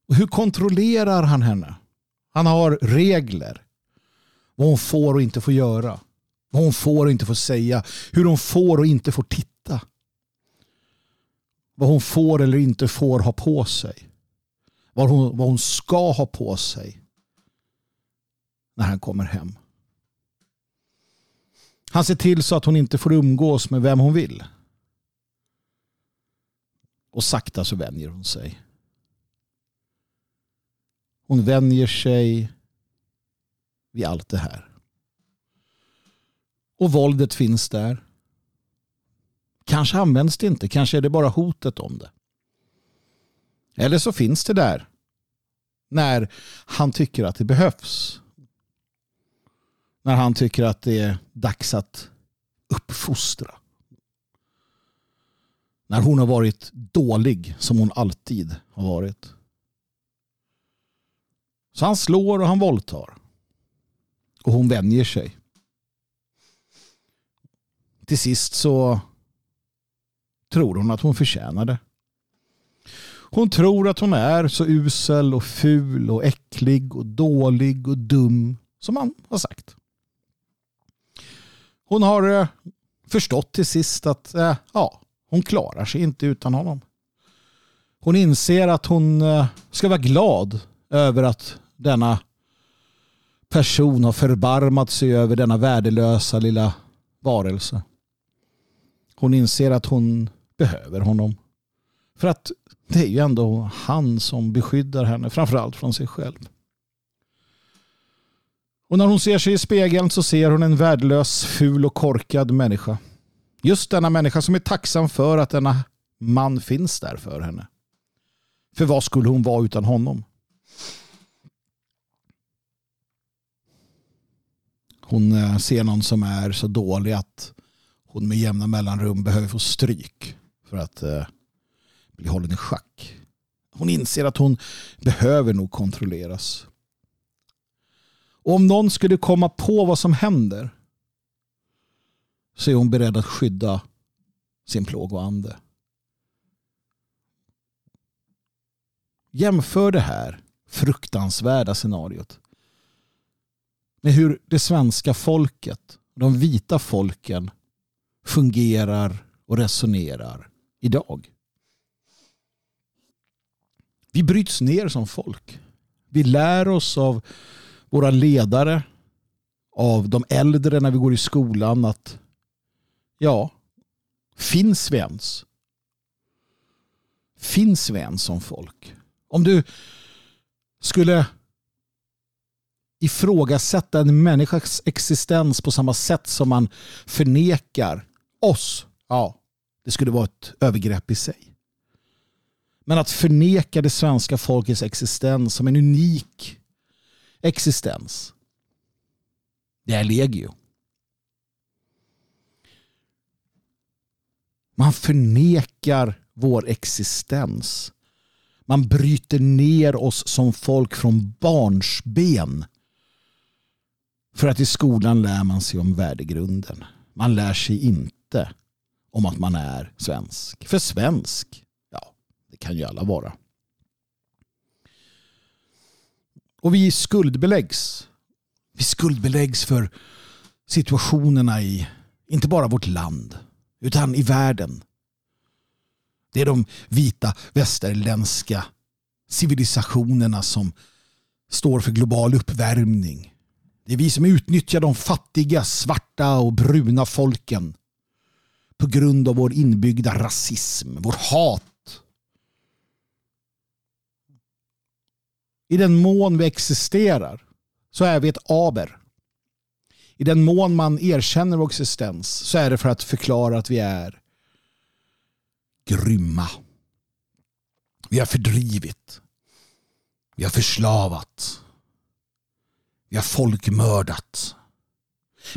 Och hur kontrollerar han henne? Han har regler. Vad hon får och inte får göra. Vad hon får och inte får säga. Hur hon får och inte får titta. Vad hon får eller inte får ha på sig. Vad hon, vad hon ska ha på sig när han kommer hem. Han ser till så att hon inte får umgås med vem hon vill. Och sakta så vänjer hon sig. Hon vänjer sig vid allt det här. Och våldet finns där. Kanske används det inte, kanske är det bara hotet om det. Eller så finns det där när han tycker att det behövs. När han tycker att det är dags att uppfostra. När hon har varit dålig som hon alltid har varit. Så han slår och han våldtar. Och hon vänjer sig. Till sist så tror hon att hon förtjänar det. Hon tror att hon är så usel och ful och äcklig och dålig och dum som han har sagt. Hon har eh, förstått till sist att eh, ja, hon klarar sig inte utan honom. Hon inser att hon eh, ska vara glad över att denna person har förbarmat sig över denna värdelösa lilla varelse. Hon inser att hon behöver honom. För att det är ju ändå han som beskyddar henne, framförallt från sig själv. Och när hon ser sig i spegeln så ser hon en värdelös, ful och korkad människa. Just denna människa som är tacksam för att denna man finns där för henne. För vad skulle hon vara utan honom? Hon eh, ser någon som är så dålig att hon med jämna mellanrum behöver få stryk för att eh, bli hållen i schack. Hon inser att hon behöver nog kontrolleras. Och om någon skulle komma på vad som händer så är hon beredd att skydda sin plågoande. Jämför det här fruktansvärda scenariot med hur det svenska folket, de vita folken fungerar och resonerar idag. Vi bryts ner som folk. Vi lär oss av våra ledare av de äldre när vi går i skolan att ja, finns vi ens? Finns vi ens som folk? Om du skulle ifrågasätta en människas existens på samma sätt som man förnekar oss, ja, det skulle vara ett övergrepp i sig. Men att förneka det svenska folkets existens som en unik existens, det är legio. Man förnekar vår existens. Man bryter ner oss som folk från barnsben. För att i skolan lär man sig om värdegrunden. Man lär sig inte om att man är svensk. För svensk, ja, det kan ju alla vara. Och vi skuldbeläggs. Vi skuldbeläggs för situationerna i, inte bara vårt land, utan i världen. Det är de vita västerländska civilisationerna som står för global uppvärmning. Det är vi som utnyttjar de fattiga, svarta och bruna folken på grund av vår inbyggda rasism, vårt hat. I den mån vi existerar så är vi ett aber. I den mån man erkänner vår existens så är det för att förklara att vi är grymma. Vi har fördrivit. Vi har förslavat. Vi har folkmördat.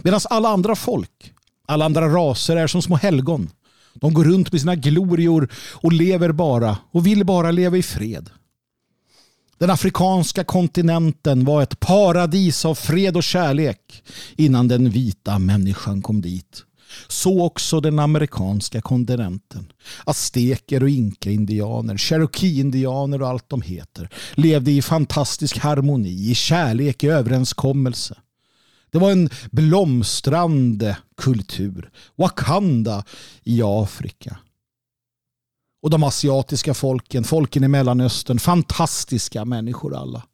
Medan alla andra folk, alla andra raser är som små helgon. De går runt med sina glorior och lever bara och vill bara leva i fred. Den afrikanska kontinenten var ett paradis av fred och kärlek innan den vita människan kom dit. Så också den amerikanska kontinenten. Azteker och inka-indianer, cherokee-indianer och allt de heter levde i fantastisk harmoni, i kärlek, i överenskommelse. Det var en blomstrande kultur. Wakanda i Afrika. Och de asiatiska folken, folken i Mellanöstern, fantastiska människor alla.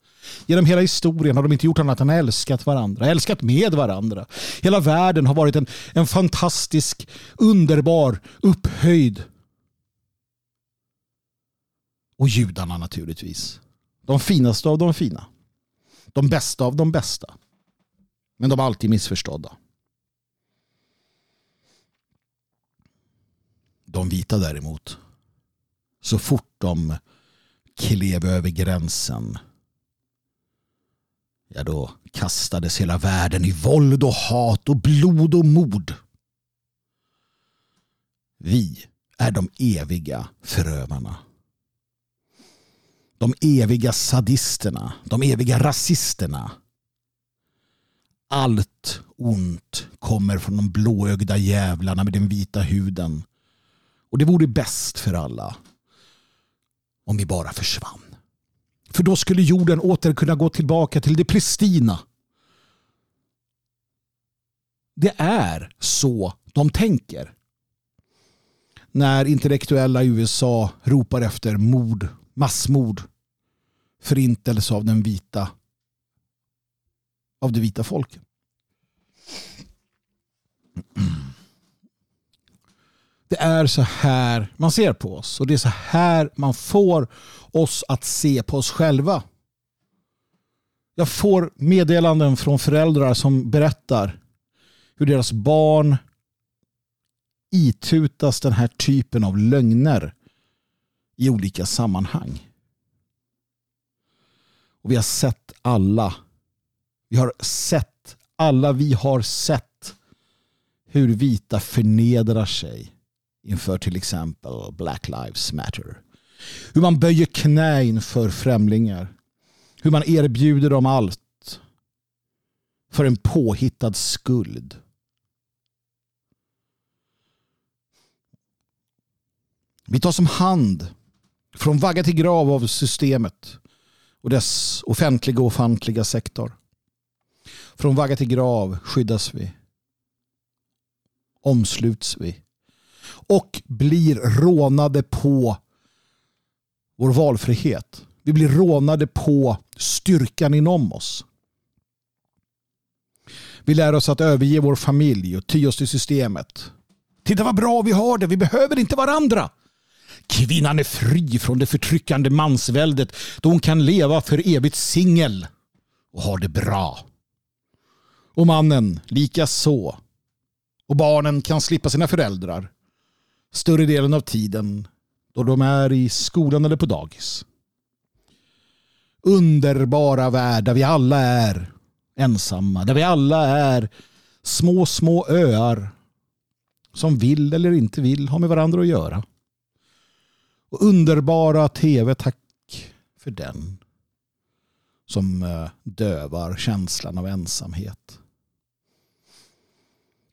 Genom hela historien har de inte gjort annat än älskat varandra, älskat med varandra. Hela världen har varit en, en fantastisk, underbar, upphöjd. Och judarna naturligtvis. De finaste av de fina. De bästa av de bästa. Men de är alltid missförstådda. De vita däremot. Så fort de klev över gränsen ja då kastades hela världen i våld och hat och blod och mord. Vi är de eviga förövarna. De eviga sadisterna, de eviga rasisterna. Allt ont kommer från de blåögda jävlarna med den vita huden. Och det vore bäst för alla om vi bara försvann. För då skulle jorden åter kunna gå tillbaka till det pristina. Det är så de tänker. När intellektuella i USA ropar efter mord, massmord, förintelse av den vita av det vita folket. Det är så här man ser på oss och det är så här man får oss att se på oss själva. Jag får meddelanden från föräldrar som berättar hur deras barn itutas den här typen av lögner i olika sammanhang. Och vi har sett alla. Vi har sett alla vi har sett hur vita förnedrar sig inför till exempel Black Lives Matter. Hur man böjer knä inför främlingar. Hur man erbjuder dem allt för en påhittad skuld. Vi tas som hand från vagga till grav av systemet och dess offentliga och ofantliga sektor. Från vagga till grav skyddas vi. Omsluts vi och blir rånade på vår valfrihet. Vi blir rånade på styrkan inom oss. Vi lär oss att överge vår familj och ty oss till systemet. Titta vad bra vi har det, vi behöver inte varandra. Kvinnan är fri från det förtryckande mansväldet då hon kan leva för evigt singel och ha det bra. Och mannen lika så. Och barnen kan slippa sina föräldrar större delen av tiden då de är i skolan eller på dagis. Underbara värld där vi alla är ensamma, där vi alla är små, små öar som vill eller inte vill ha med varandra att göra. Och underbara tv, tack för den. Som eh, dövar känslan av ensamhet.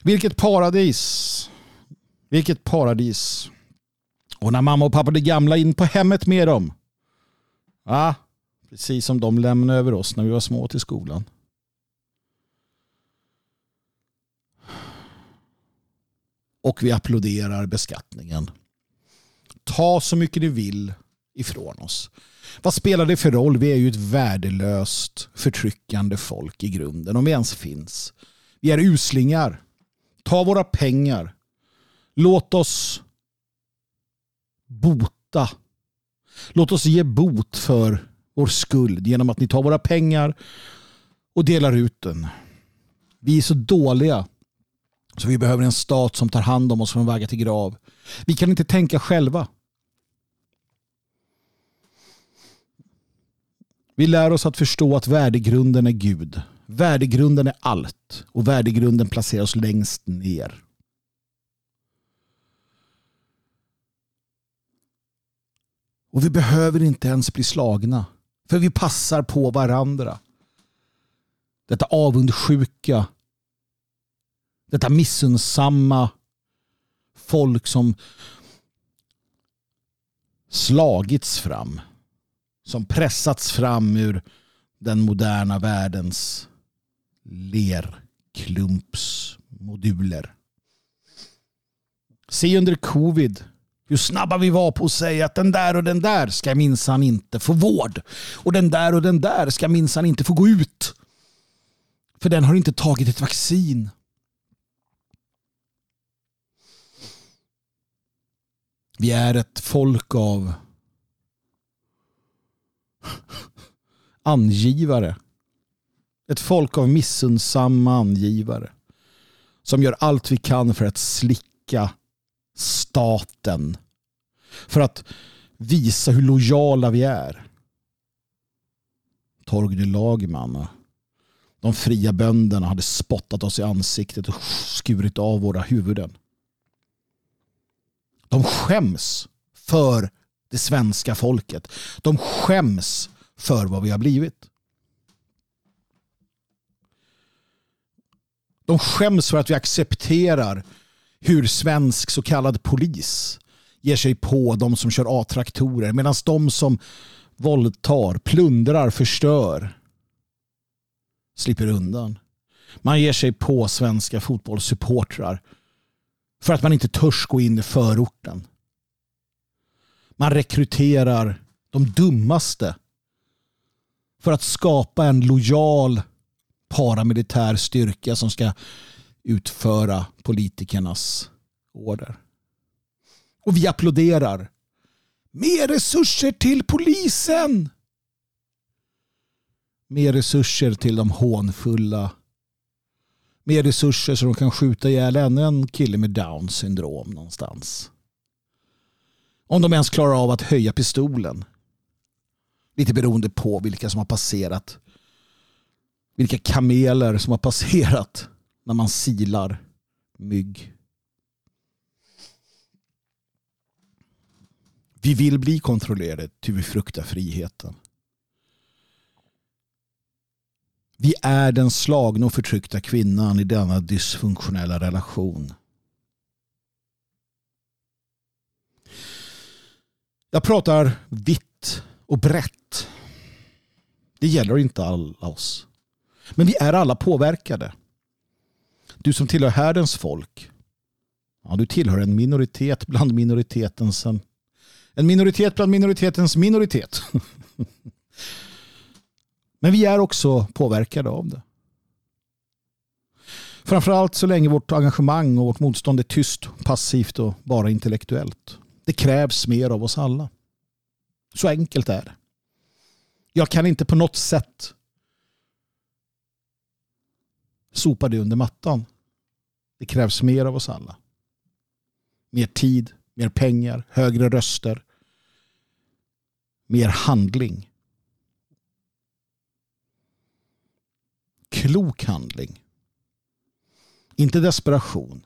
Vilket paradis. Vilket paradis. Och när mamma och pappa blir gamla in på hemmet med dem. Ja, precis som de lämnade över oss när vi var små till skolan. Och vi applåderar beskattningen. Ta så mycket ni vill ifrån oss. Vad spelar det för roll? Vi är ju ett värdelöst förtryckande folk i grunden, om vi ens finns. Vi är uslingar. Ta våra pengar. Låt oss bota. Låt oss ge bot för vår skuld genom att ni tar våra pengar och delar ut den. Vi är så dåliga så vi behöver en stat som tar hand om oss från vagga till grav. Vi kan inte tänka själva. Vi lär oss att förstå att värdegrunden är Gud. Värdegrunden är allt och värdegrunden placerar oss längst ner. Och vi behöver inte ens bli slagna. För vi passar på varandra. Detta avundsjuka. Detta missunnsamma folk som slagits fram. Som pressats fram ur den moderna världens lerklumpsmoduler. Se under covid hur snabba vi var på att säga att den där och den där ska minsann inte få vård. Och den där och den där ska minsann inte få gå ut. För den har inte tagit ett vaccin. Vi är ett folk av angivare. Ett folk av missundsamma angivare. Som gör allt vi kan för att slicka staten. För att visa hur lojala vi är. Torgny Lagerman de fria bönderna hade spottat oss i ansiktet och skurit av våra huvuden. De skäms för det svenska folket. De skäms för vad vi har blivit. De skäms för att vi accepterar hur svensk så kallad polis ger sig på de som kör A-traktorer medan de som våldtar, plundrar, förstör slipper undan. Man ger sig på svenska fotbollssupportrar för att man inte törs gå in i förorten. Man rekryterar de dummaste för att skapa en lojal paramilitär styrka som ska utföra politikernas order. Och vi applåderar. Mer resurser till polisen! Mer resurser till de hånfulla. Mer resurser så de kan skjuta ihjäl ännu en kille med down syndrom någonstans. Om de ens klarar av att höja pistolen. Lite beroende på vilka som har passerat. Vilka kameler som har passerat när man silar mygg. Vi vill bli kontrollerade till vi fruktar friheten. Vi är den slagna och förtryckta kvinnan i denna dysfunktionella relation. Jag pratar vitt och brett. Det gäller inte alla oss. Men vi är alla påverkade. Du som tillhör härdens folk. Ja, du tillhör en minoritet bland minoritetens en minoritet bland minoritetens minoritet. Men vi är också påverkade av det. Framförallt så länge vårt engagemang och vårt motstånd är tyst, passivt och bara intellektuellt. Det krävs mer av oss alla. Så enkelt är det. Jag kan inte på något sätt sopa det under mattan. Det krävs mer av oss alla. Mer tid, mer pengar, högre röster, mer handling. Klok handling. Inte desperation.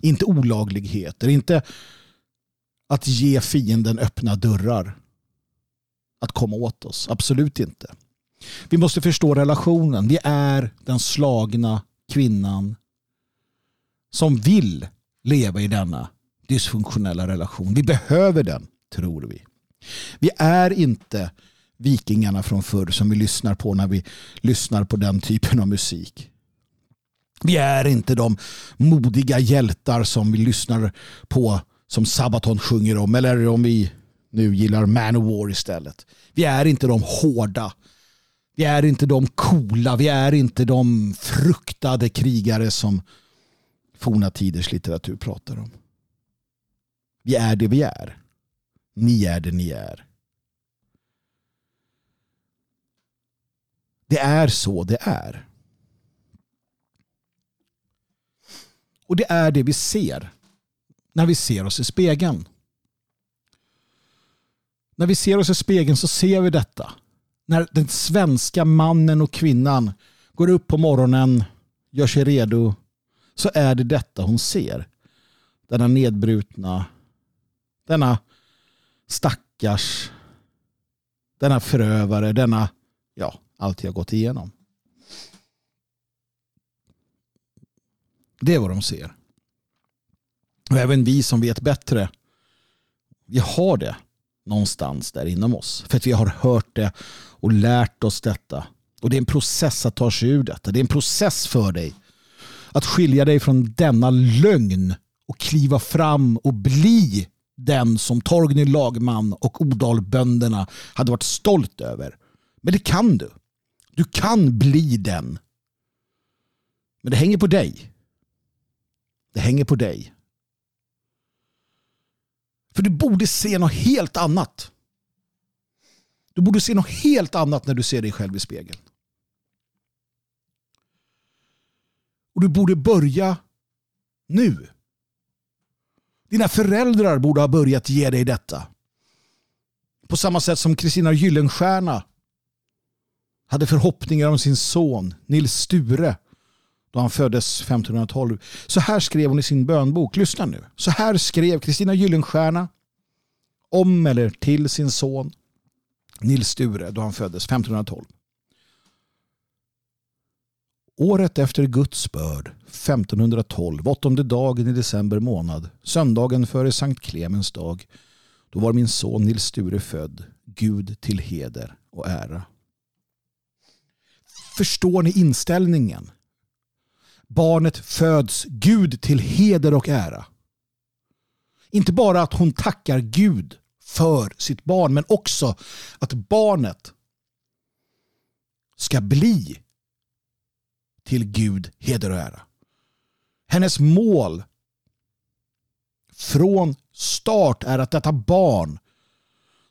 Inte olagligheter. Inte att ge fienden öppna dörrar. Att komma åt oss. Absolut inte. Vi måste förstå relationen. Vi är den slagna kvinnan som vill leva i denna dysfunktionella relation. Vi behöver den, tror vi. Vi är inte vikingarna från förr som vi lyssnar på när vi lyssnar på den typen av musik. Vi är inte de modiga hjältar som vi lyssnar på som Sabaton sjunger om eller om vi nu gillar Manowar istället. Vi är inte de hårda. Vi är inte de coola. Vi är inte de fruktade krigare som forna tiders litteratur pratar om. Vi är det vi är. Ni är det ni är. Det är så det är. Och det är det vi ser när vi ser oss i spegeln. När vi ser oss i spegeln så ser vi detta. När den svenska mannen och kvinnan går upp på morgonen, gör sig redo, så är det detta hon ser. Denna nedbrutna, denna stackars, denna förövare, denna, ja, allt jag gått igenom. Det är vad de ser. Och även vi som vet bättre, vi har det någonstans där inom oss. För att vi har hört det och lärt oss detta. Och det är en process att ta sig ur detta. Det är en process för dig att skilja dig från denna lögn och kliva fram och bli den som Torgny Lagman och Odalbönderna hade varit stolt över. Men det kan du. Du kan bli den. Men det hänger på dig. Det hänger på dig. För du borde se något helt annat. Du borde se något helt annat när du ser dig själv i spegeln. Och du borde börja nu. Dina föräldrar borde ha börjat ge dig detta. På samma sätt som Kristina Gyllenstierna hade förhoppningar om sin son Nils Sture då han föddes 1512. Så här skrev hon i sin bönbok. Lyssna nu. Så här skrev Kristina Gyllenstierna om eller till sin son Nils Sture då han föddes 1512. Året efter Guds börd, 1512, åttonde dagen i december månad, söndagen före Sankt Clemens dag, då var min son Nils Sture född, Gud till heder och ära. Förstår ni inställningen? Barnet föds Gud till heder och ära. Inte bara att hon tackar Gud för sitt barn men också att barnet ska bli till Gud heder och ära. Hennes mål från start är att detta barn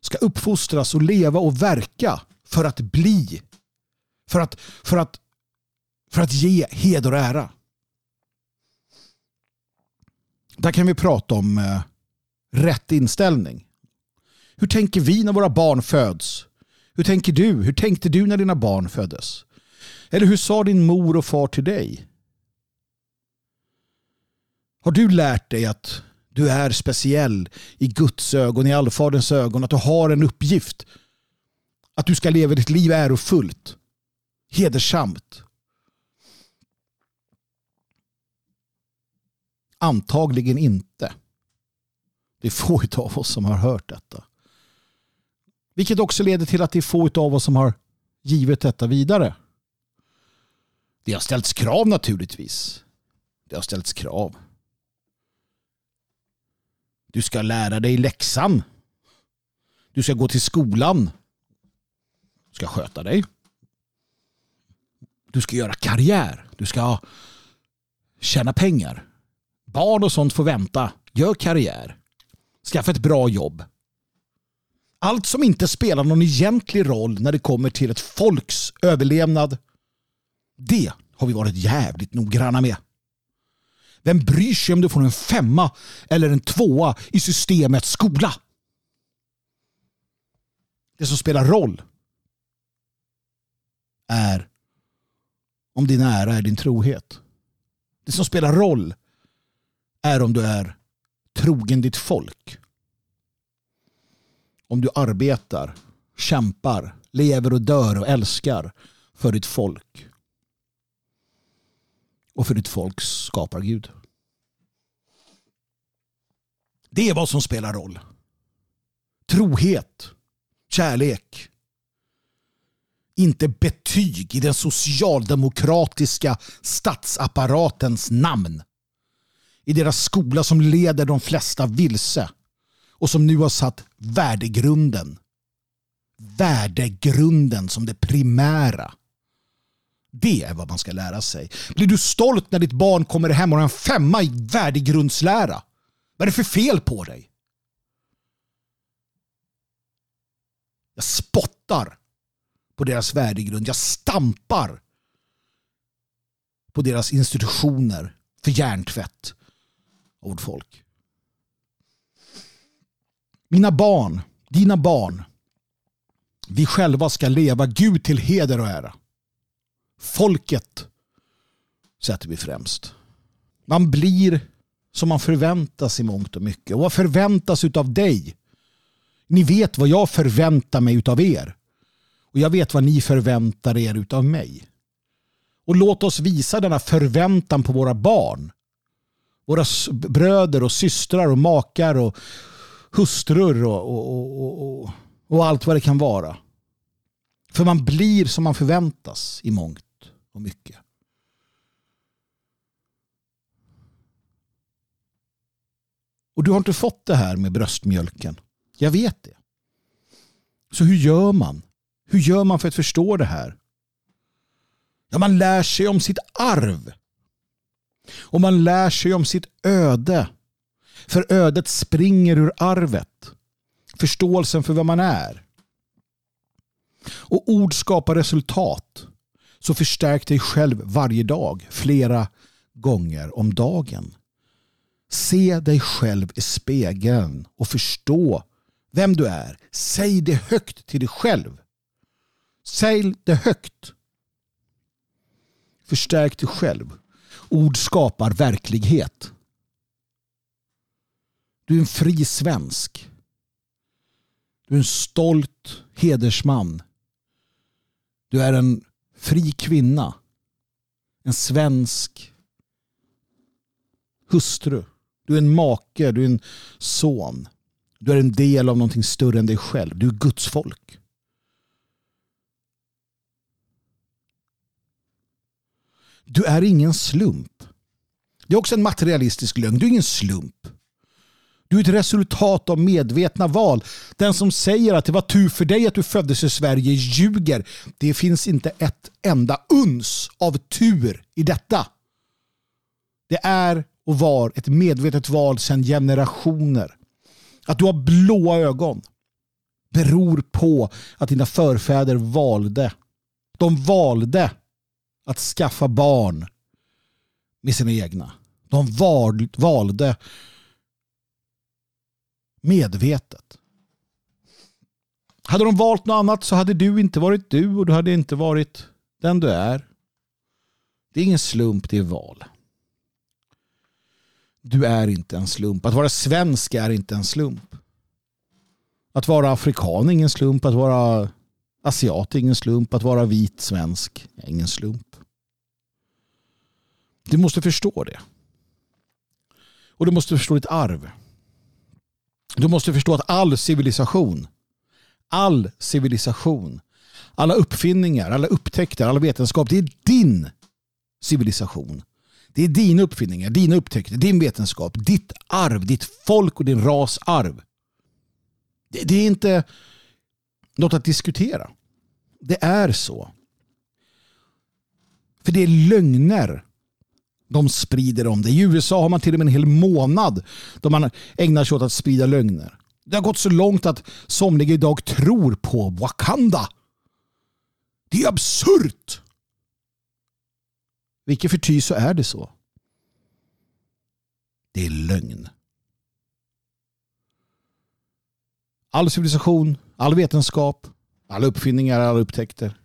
ska uppfostras och leva och verka för att bli för att, för att, för att ge heder och ära. Där kan vi prata om eh, rätt inställning. Hur tänker vi när våra barn föds? Hur tänker du? Hur tänkte du när dina barn föddes? Eller hur sa din mor och far till dig? Har du lärt dig att du är speciell i Guds ögon, i allfaderns ögon, att du har en uppgift? Att du ska leva ditt liv ärofullt, hedersamt? Antagligen inte. Det är få av oss som har hört detta. Vilket också leder till att det är få av oss som har givit detta vidare. Det har ställts krav naturligtvis. Det har ställts krav. Du ska lära dig läxan. Du ska gå till skolan. Du ska sköta dig. Du ska göra karriär. Du ska tjäna pengar. Barn och sånt får vänta. Gör karriär. Skaffa ett bra jobb. Allt som inte spelar någon egentlig roll när det kommer till ett folks överlevnad. Det har vi varit jävligt noggranna med. Vem bryr sig om du får en femma eller en tvåa i systemets skola? Det som spelar roll är om din ära är din trohet. Det som spelar roll är om du är trogen ditt folk. Om du arbetar, kämpar, lever och dör och älskar för ditt folk. Och för ditt folks skapar Gud. Det är vad som spelar roll. Trohet, kärlek. Inte betyg i den socialdemokratiska statsapparatens namn. I deras skola som leder de flesta vilse och som nu har satt värdegrunden. Värdegrunden som det primära. Det är vad man ska lära sig. Blir du stolt när ditt barn kommer hem och har en femma i värdegrundslära? Vad är det för fel på dig? Jag spottar på deras värdegrund. Jag stampar på deras institutioner för hjärntvätt av vårt folk. Mina barn, dina barn, vi själva ska leva Gud till heder och ära. Folket sätter vi främst. Man blir som man förväntas i mångt och mycket. Och vad förväntas av dig? Ni vet vad jag förväntar mig av er. Och jag vet vad ni förväntar er av mig. Och låt oss visa denna förväntan på våra barn. Våra bröder och systrar och makar och hustrur och, och, och, och, allt vad det kan vara. För man blir som man förväntas i mångt och mycket. Och du har inte fått det här med bröstmjölken. Jag vet det. Så hur gör man? Hur gör man för att förstå det här? Ja, man lär sig om sitt arv. Och man lär sig om sitt öde. För ödet springer ur arvet. Förståelsen för vad man är. Och ord skapar resultat. Så förstärk dig själv varje dag, flera gånger om dagen. Se dig själv i spegeln och förstå vem du är. Säg det högt till dig själv. Säg det högt. Förstärk dig själv. Ord skapar verklighet. Du är en fri svensk. Du är en stolt hedersman. Du är en fri kvinna. En svensk hustru. Du är en make, du är en son. Du är en del av någonting större än dig själv. Du är Guds folk. Du är ingen slump. Det är också en materialistisk lögn. Du är ingen slump. Du är ett resultat av medvetna val. Den som säger att det var tur för dig att du föddes i Sverige ljuger. Det finns inte ett enda uns av tur i detta. Det är och var ett medvetet val sedan generationer. Att du har blåa ögon beror på att dina förfäder valde. De valde att skaffa barn med sina egna. De valde medvetet. Hade de valt något annat så hade du inte varit du och du hade inte varit den du är. Det är ingen slump, det är val. Du är inte en slump. Att vara svensk är inte en slump. Att vara afrikan är ingen slump. Att vara asiat är ingen slump. Att vara vit svensk är ingen slump. Du måste förstå det. Och du måste förstå ditt arv. Du måste förstå att all civilisation, all civilisation, alla uppfinningar, alla upptäckter, all vetenskap, det är din civilisation. Det är dina uppfinningar, dina upptäckter, din vetenskap, ditt arv, ditt folk och din ras arv. Det, det är inte något att diskutera. Det är så. För det är lögner de sprider om det. I USA har man till och med en hel månad då man ägnar sig åt att sprida lögner. Det har gått så långt att somliga idag tror på Wakanda. Det är absurt! Vilket förty så är det så. Det är lögn. All civilisation, all vetenskap, alla uppfinningar, alla upptäckter.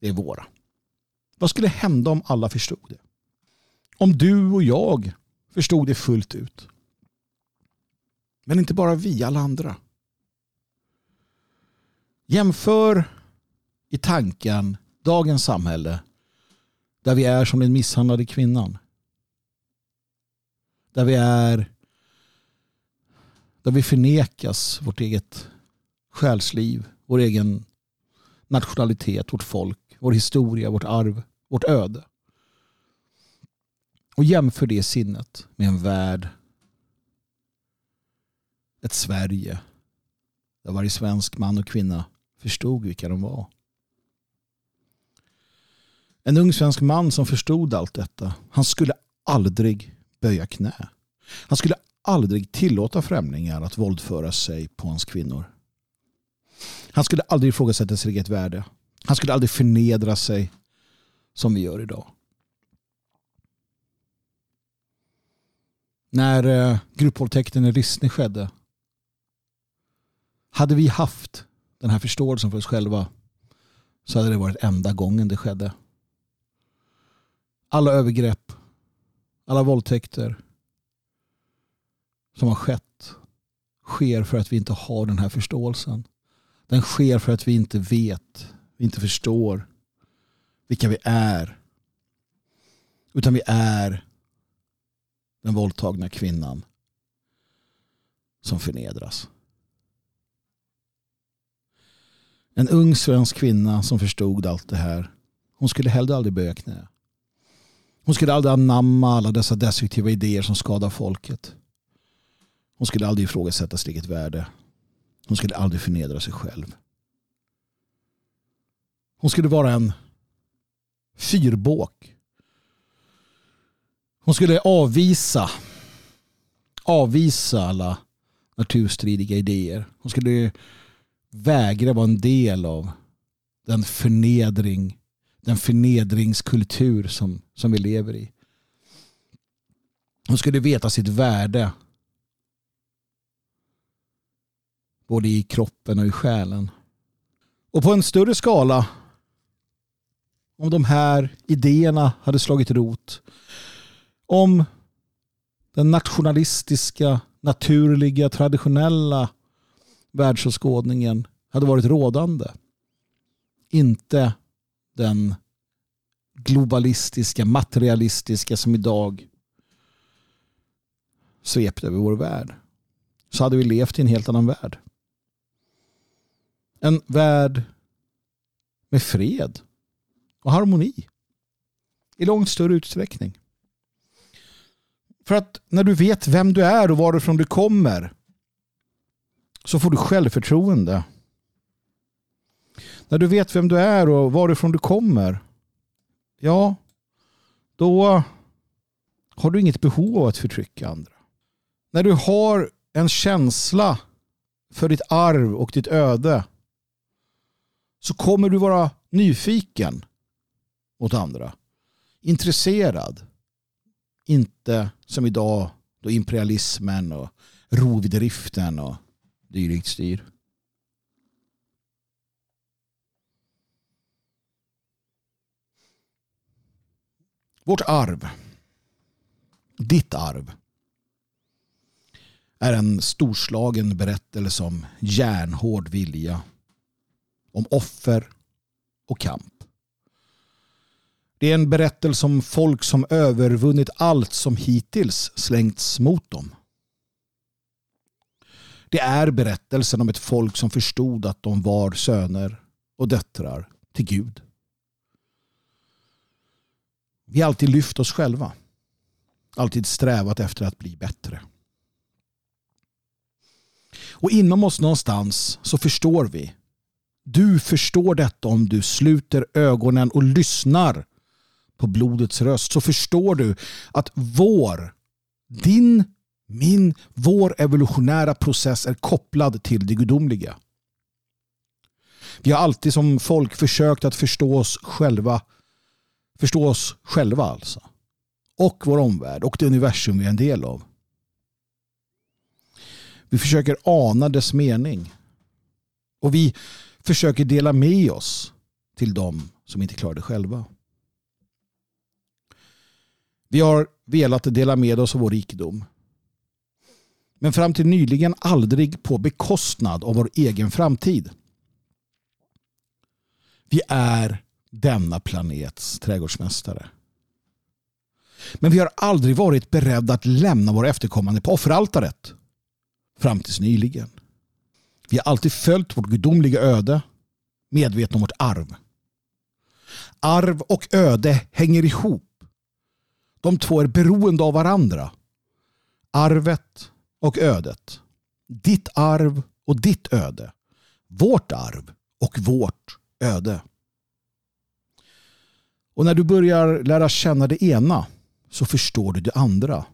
Det är våra. Vad skulle hända om alla förstod det? Om du och jag förstod det fullt ut. Men inte bara vi, alla andra. Jämför i tanken dagens samhälle där vi är som den misshandlade kvinnan. Där vi är där vi förnekas vårt eget själsliv, vår egen nationalitet, vårt folk, vår historia, vårt arv, vårt öde. Och jämför det sinnet med en värld, ett Sverige där varje svensk man och kvinna förstod vilka de var. En ung svensk man som förstod allt detta, han skulle aldrig böja knä. Han skulle aldrig tillåta främlingar att våldföra sig på hans kvinnor. Han skulle aldrig ifrågasätta sitt eget värde. Han skulle aldrig förnedra sig som vi gör idag. När eh, gruppvåldtäkten i Rissne skedde hade vi haft den här förståelsen för oss själva så hade det varit enda gången det skedde. Alla övergrepp, alla våldtäkter som har skett sker för att vi inte har den här förståelsen. Den sker för att vi inte vet, vi inte förstår vilka vi är. Utan vi är den våldtagna kvinnan som förnedras. En ung svensk kvinna som förstod allt det här. Hon skulle heller aldrig böja knä. Hon skulle aldrig anamma alla dessa destruktiva idéer som skadar folket. Hon skulle aldrig ifrågasätta sitt eget värde. Hon skulle aldrig förnedra sig själv. Hon skulle vara en fyrbåk. Hon skulle avvisa avvisa alla naturstridiga idéer. Hon skulle vägra vara en del av den förnedring den förnedringskultur som, som vi lever i. Hon skulle veta sitt värde både i kroppen och i själen. Och på en större skala om de här idéerna hade slagit rot. Om den nationalistiska, naturliga, traditionella världsåskådningen hade varit rådande. Inte den globalistiska, materialistiska som idag svepte över vår värld. Så hade vi levt i en helt annan värld. En värld med fred och harmoni. I långt större utsträckning. För att när du vet vem du är och varifrån du kommer så får du självförtroende. När du vet vem du är och varifrån du kommer ja, då har du inget behov av att förtrycka andra. När du har en känsla för ditt arv och ditt öde så kommer du vara nyfiken mot andra. Intresserad. Inte som idag då imperialismen och rovdriften och dylikt styr. Vårt arv, ditt arv, är en storslagen berättelse om järnhård vilja, om offer och kamp. Det är en berättelse om folk som övervunnit allt som hittills slängts mot dem. Det är berättelsen om ett folk som förstod att de var söner och döttrar till Gud. Vi har alltid lyft oss själva. Alltid strävat efter att bli bättre. Och inom oss någonstans så förstår vi. Du förstår detta om du sluter ögonen och lyssnar på blodets röst så förstår du att vår, din, min, vår evolutionära process är kopplad till det gudomliga. Vi har alltid som folk försökt att förstå oss själva. Förstå oss själva alltså. Och vår omvärld och det universum vi är en del av. Vi försöker ana dess mening. Och vi försöker dela med oss till dem som inte klarar det själva. Vi har velat dela med oss av vår rikedom. Men fram till nyligen aldrig på bekostnad av vår egen framtid. Vi är denna planets trädgårdsmästare. Men vi har aldrig varit beredda att lämna våra efterkommande på offeraltaret. Fram tills nyligen. Vi har alltid följt vårt gudomliga öde, medvetna om vårt arv. Arv och öde hänger ihop. De två är beroende av varandra. Arvet och ödet. Ditt arv och ditt öde. Vårt arv och vårt öde. Och när du börjar lära känna det ena så förstår du det andra.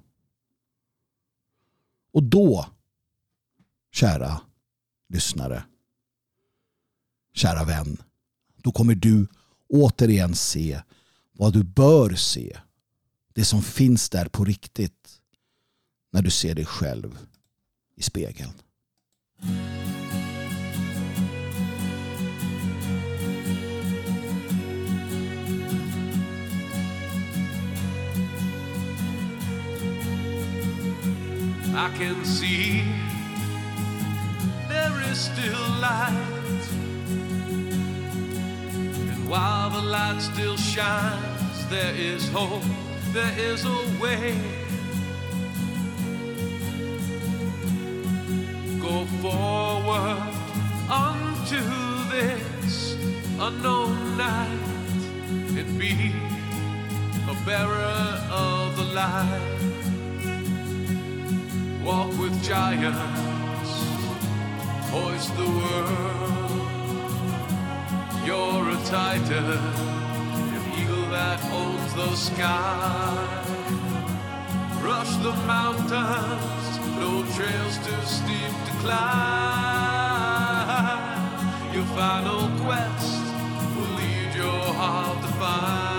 Och då, kära lyssnare, kära vän, då kommer du återigen se vad du bör se. Det som finns där på riktigt när du ser dig själv i spegeln. I can see there is still light. And while the light still shines, there is hope, there is a way. Go forward unto this unknown night and be a bearer of the light walk with giants, hoist the world. You're a titan, that owns the sky. Rush the mountains, no trails too steep to climb. Your final quest will lead your heart to find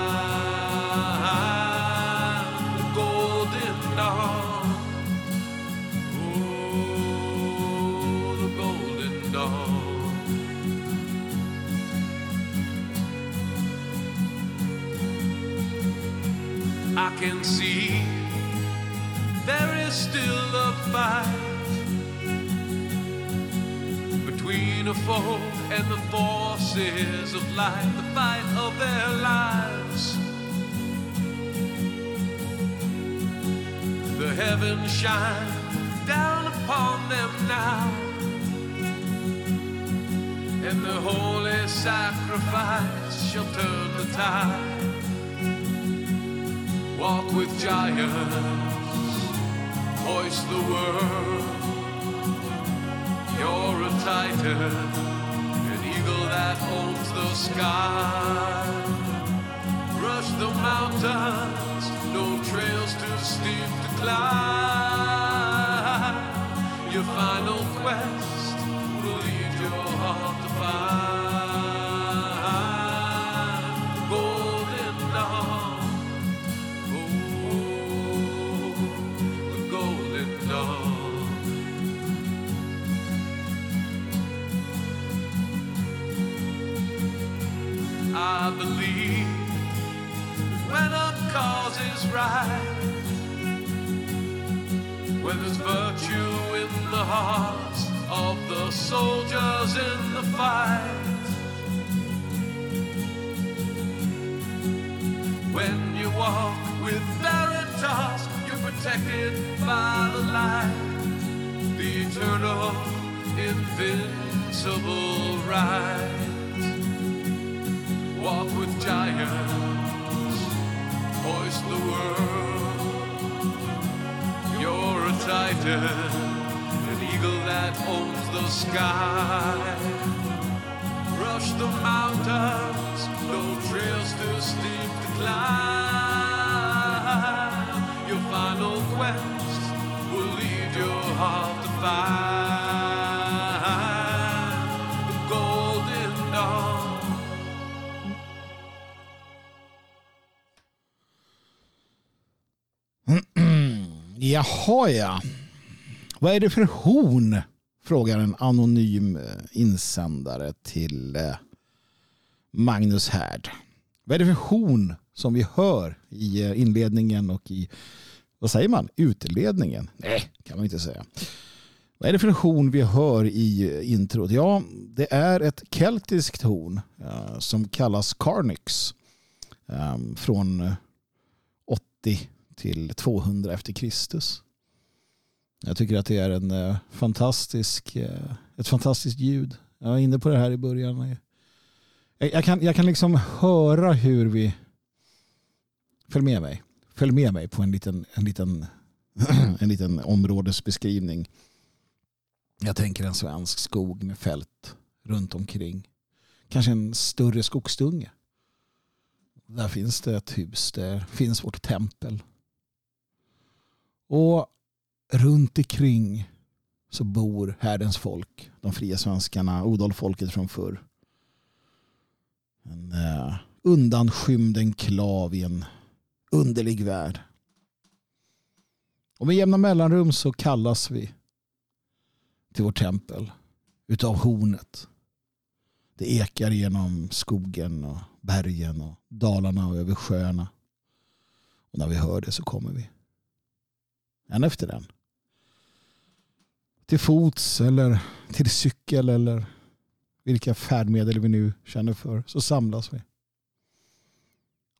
of light, the fight of their lives. The heavens shine down upon them now, and the holy sacrifice shall turn the tide. Walk with giants, hoist the world. You're a titan, that holds the sky. Rush the mountains, no trails too steep to climb. Your final quest invincible right. Walk with giants, hoist the world. You're a titan, an eagle that owns the sky. Rush the mountains, no trails too steep to climb. Your final quest will lead your heart to find Jaha ja. Vad är det för horn? Frågar en anonym eh, insändare till eh, Magnus Härd. Vad är det för horn som vi hör i eh, inledningen och i, vad säger man, utledningen? Nej, kan man inte säga. Vad är det för horn vi hör i introt? Ja, det är ett keltiskt horn som kallas Carnix. från 80 till 200 efter Kristus. Jag tycker att det är en eh, fantastisk, eh, ett fantastiskt ljud. Jag var inne på det här i början. Jag, jag, kan, jag kan liksom höra hur vi... Följ med mig. Följ med mig på en liten, en liten, en liten områdesbeskrivning. Jag tänker en svensk skog med fält runt omkring. Kanske en större skogsdunge. Där finns det ett hus. Där finns vårt tempel. Och runt omkring så bor härdens folk. De fria svenskarna, odalfolket från förr. En eh, undanskymd enklav i en underlig värld. Och med jämna mellanrum så kallas vi till vårt tempel utav hornet. Det ekar genom skogen och bergen och dalarna och över sjöarna. Och när vi hör det så kommer vi. En efter en. Till fots eller till cykel eller vilka färdmedel vi nu känner för så samlas vi.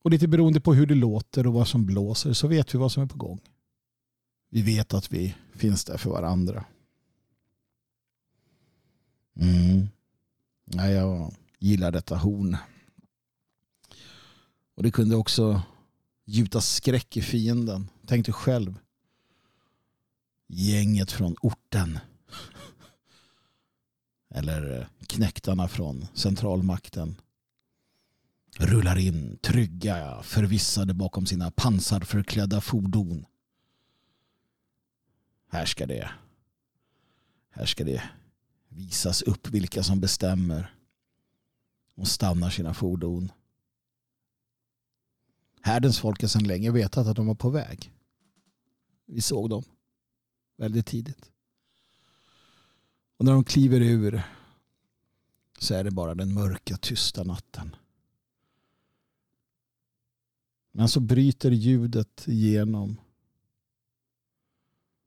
Och lite beroende på hur det låter och vad som blåser så vet vi vad som är på gång. Vi vet att vi finns där för varandra. Mm. Ja, jag gillar detta horn. Och det kunde också gjuta skräck i fienden. Tänk dig själv. Gänget från orten. Eller eh, knäktarna från centralmakten. Rullar in trygga, förvissade bakom sina pansarförklädda fordon. Här ska det. Här ska det visas upp vilka som bestämmer och stannar sina fordon. Härdens folk har sedan länge vetat att de var på väg. Vi såg dem väldigt tidigt. Och när de kliver ur så är det bara den mörka tysta natten. Men så bryter ljudet igenom.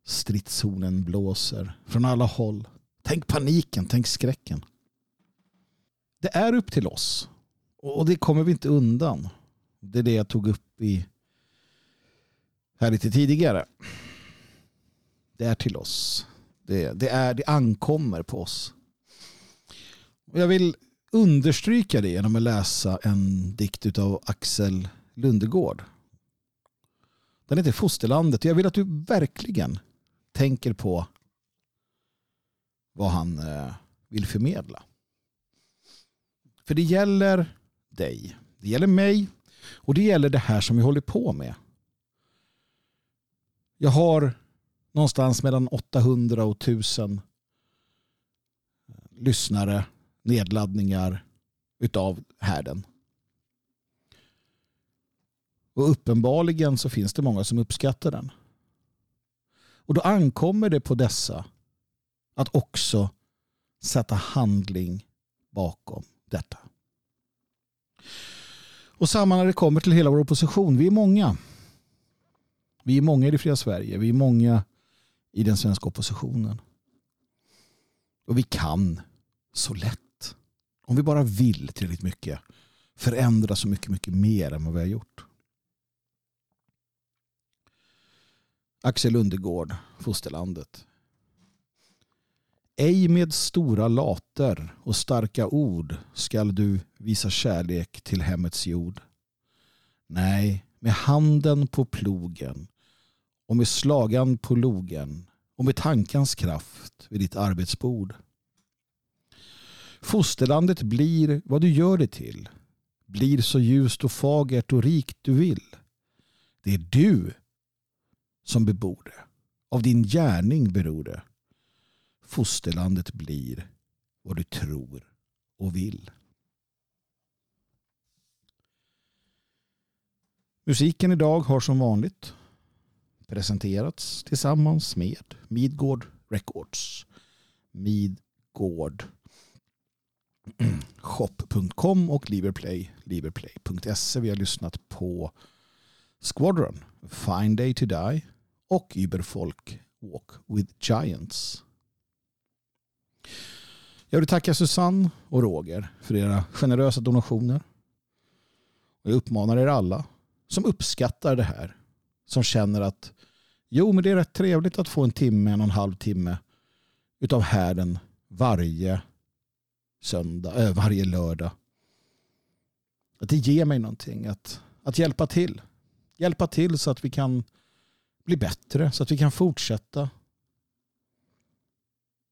Stridshornen blåser från alla håll. Tänk paniken, tänk skräcken. Det är upp till oss. Och det kommer vi inte undan. Det är det jag tog upp i här lite tidigare. Det är till oss. Det, det, är, det ankommer på oss. Och jag vill understryka det genom att läsa en dikt av Axel Lundegård. Den heter Fosterlandet. Jag vill att du verkligen tänker på vad han eh, vill förmedla. För det gäller dig. Det gäller mig. Och det gäller det här som vi håller på med. Jag har någonstans mellan 800 och 1000 lyssnare, nedladdningar utav härden. Och uppenbarligen så finns det många som uppskattar den. Och då ankommer det på dessa att också sätta handling bakom detta. Och samma när det kommer till hela vår opposition. Vi är många. Vi är många i det fria Sverige. Vi är många i den svenska oppositionen. Och vi kan så lätt, om vi bara vill tillräckligt mycket, förändra så mycket, mycket mer än vad vi har gjort. Axel Undergård, Fosterlandet. Ej med stora later och starka ord skall du visa kärlek till hemmets jord. Nej, med handen på plogen och med slagan på logen och med tankens kraft vid ditt arbetsbord. Fosterlandet blir vad du gör det till. Blir så ljust och fagert och rikt du vill. Det är du som bebor det. Av din gärning beror det. Fosterlandet blir vad du tror och vill. Musiken idag har som vanligt presenterats tillsammans med Midgård Records. Midgård shop.com och Liberplay, liberplay.se. Vi har lyssnat på Squadron, Fine Day to Die och Überfolk Walk with Giants. Jag vill tacka Susanne och Roger för era generösa donationer. Jag uppmanar er alla som uppskattar det här, som känner att jo, men det är rätt trevligt att få en timme, en och en halv timme utav härden varje söndag, äh, varje lördag. Att det ger mig någonting, att, att hjälpa till. Hjälpa till så att vi kan bli bättre, så att vi kan fortsätta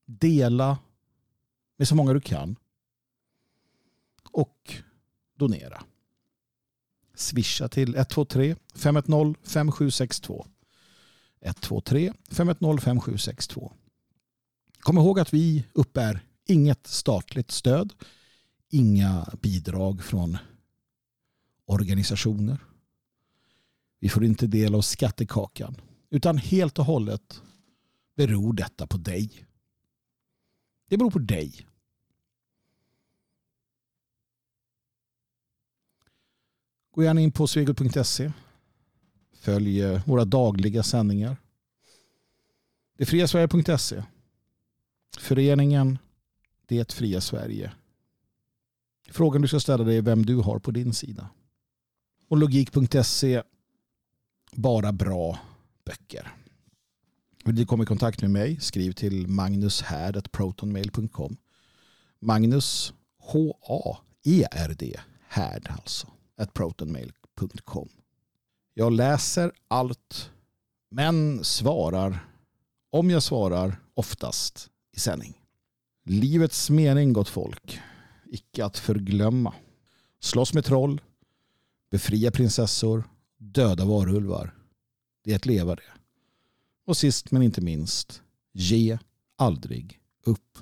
dela med så många du kan och donera. Swisha till 123 510 5762. 123 510 5762. Kom ihåg att vi uppbär inget statligt stöd, inga bidrag från organisationer. Vi får inte del av skattekakan, utan helt och hållet beror detta på dig. Det beror på dig. Gå gärna in på svegot.se. Följ eh, våra dagliga sändningar. Det Föreningen Det fria Sverige. Frågan du ska ställa dig är vem du har på din sida. Och logik.se. Bara bra böcker. Vill du komma i kontakt med mig? Skriv till magnushärd.protonmail.com Magnus H-A-E-R-D Härd alltså. At protonmail.com Jag läser allt men svarar om jag svarar oftast i sändning. Livets mening, gott folk. Icke att förglömma. Slåss med troll. Befria prinsessor. Döda varulvar. Det är att leva det. Och sist men inte minst, ge aldrig upp.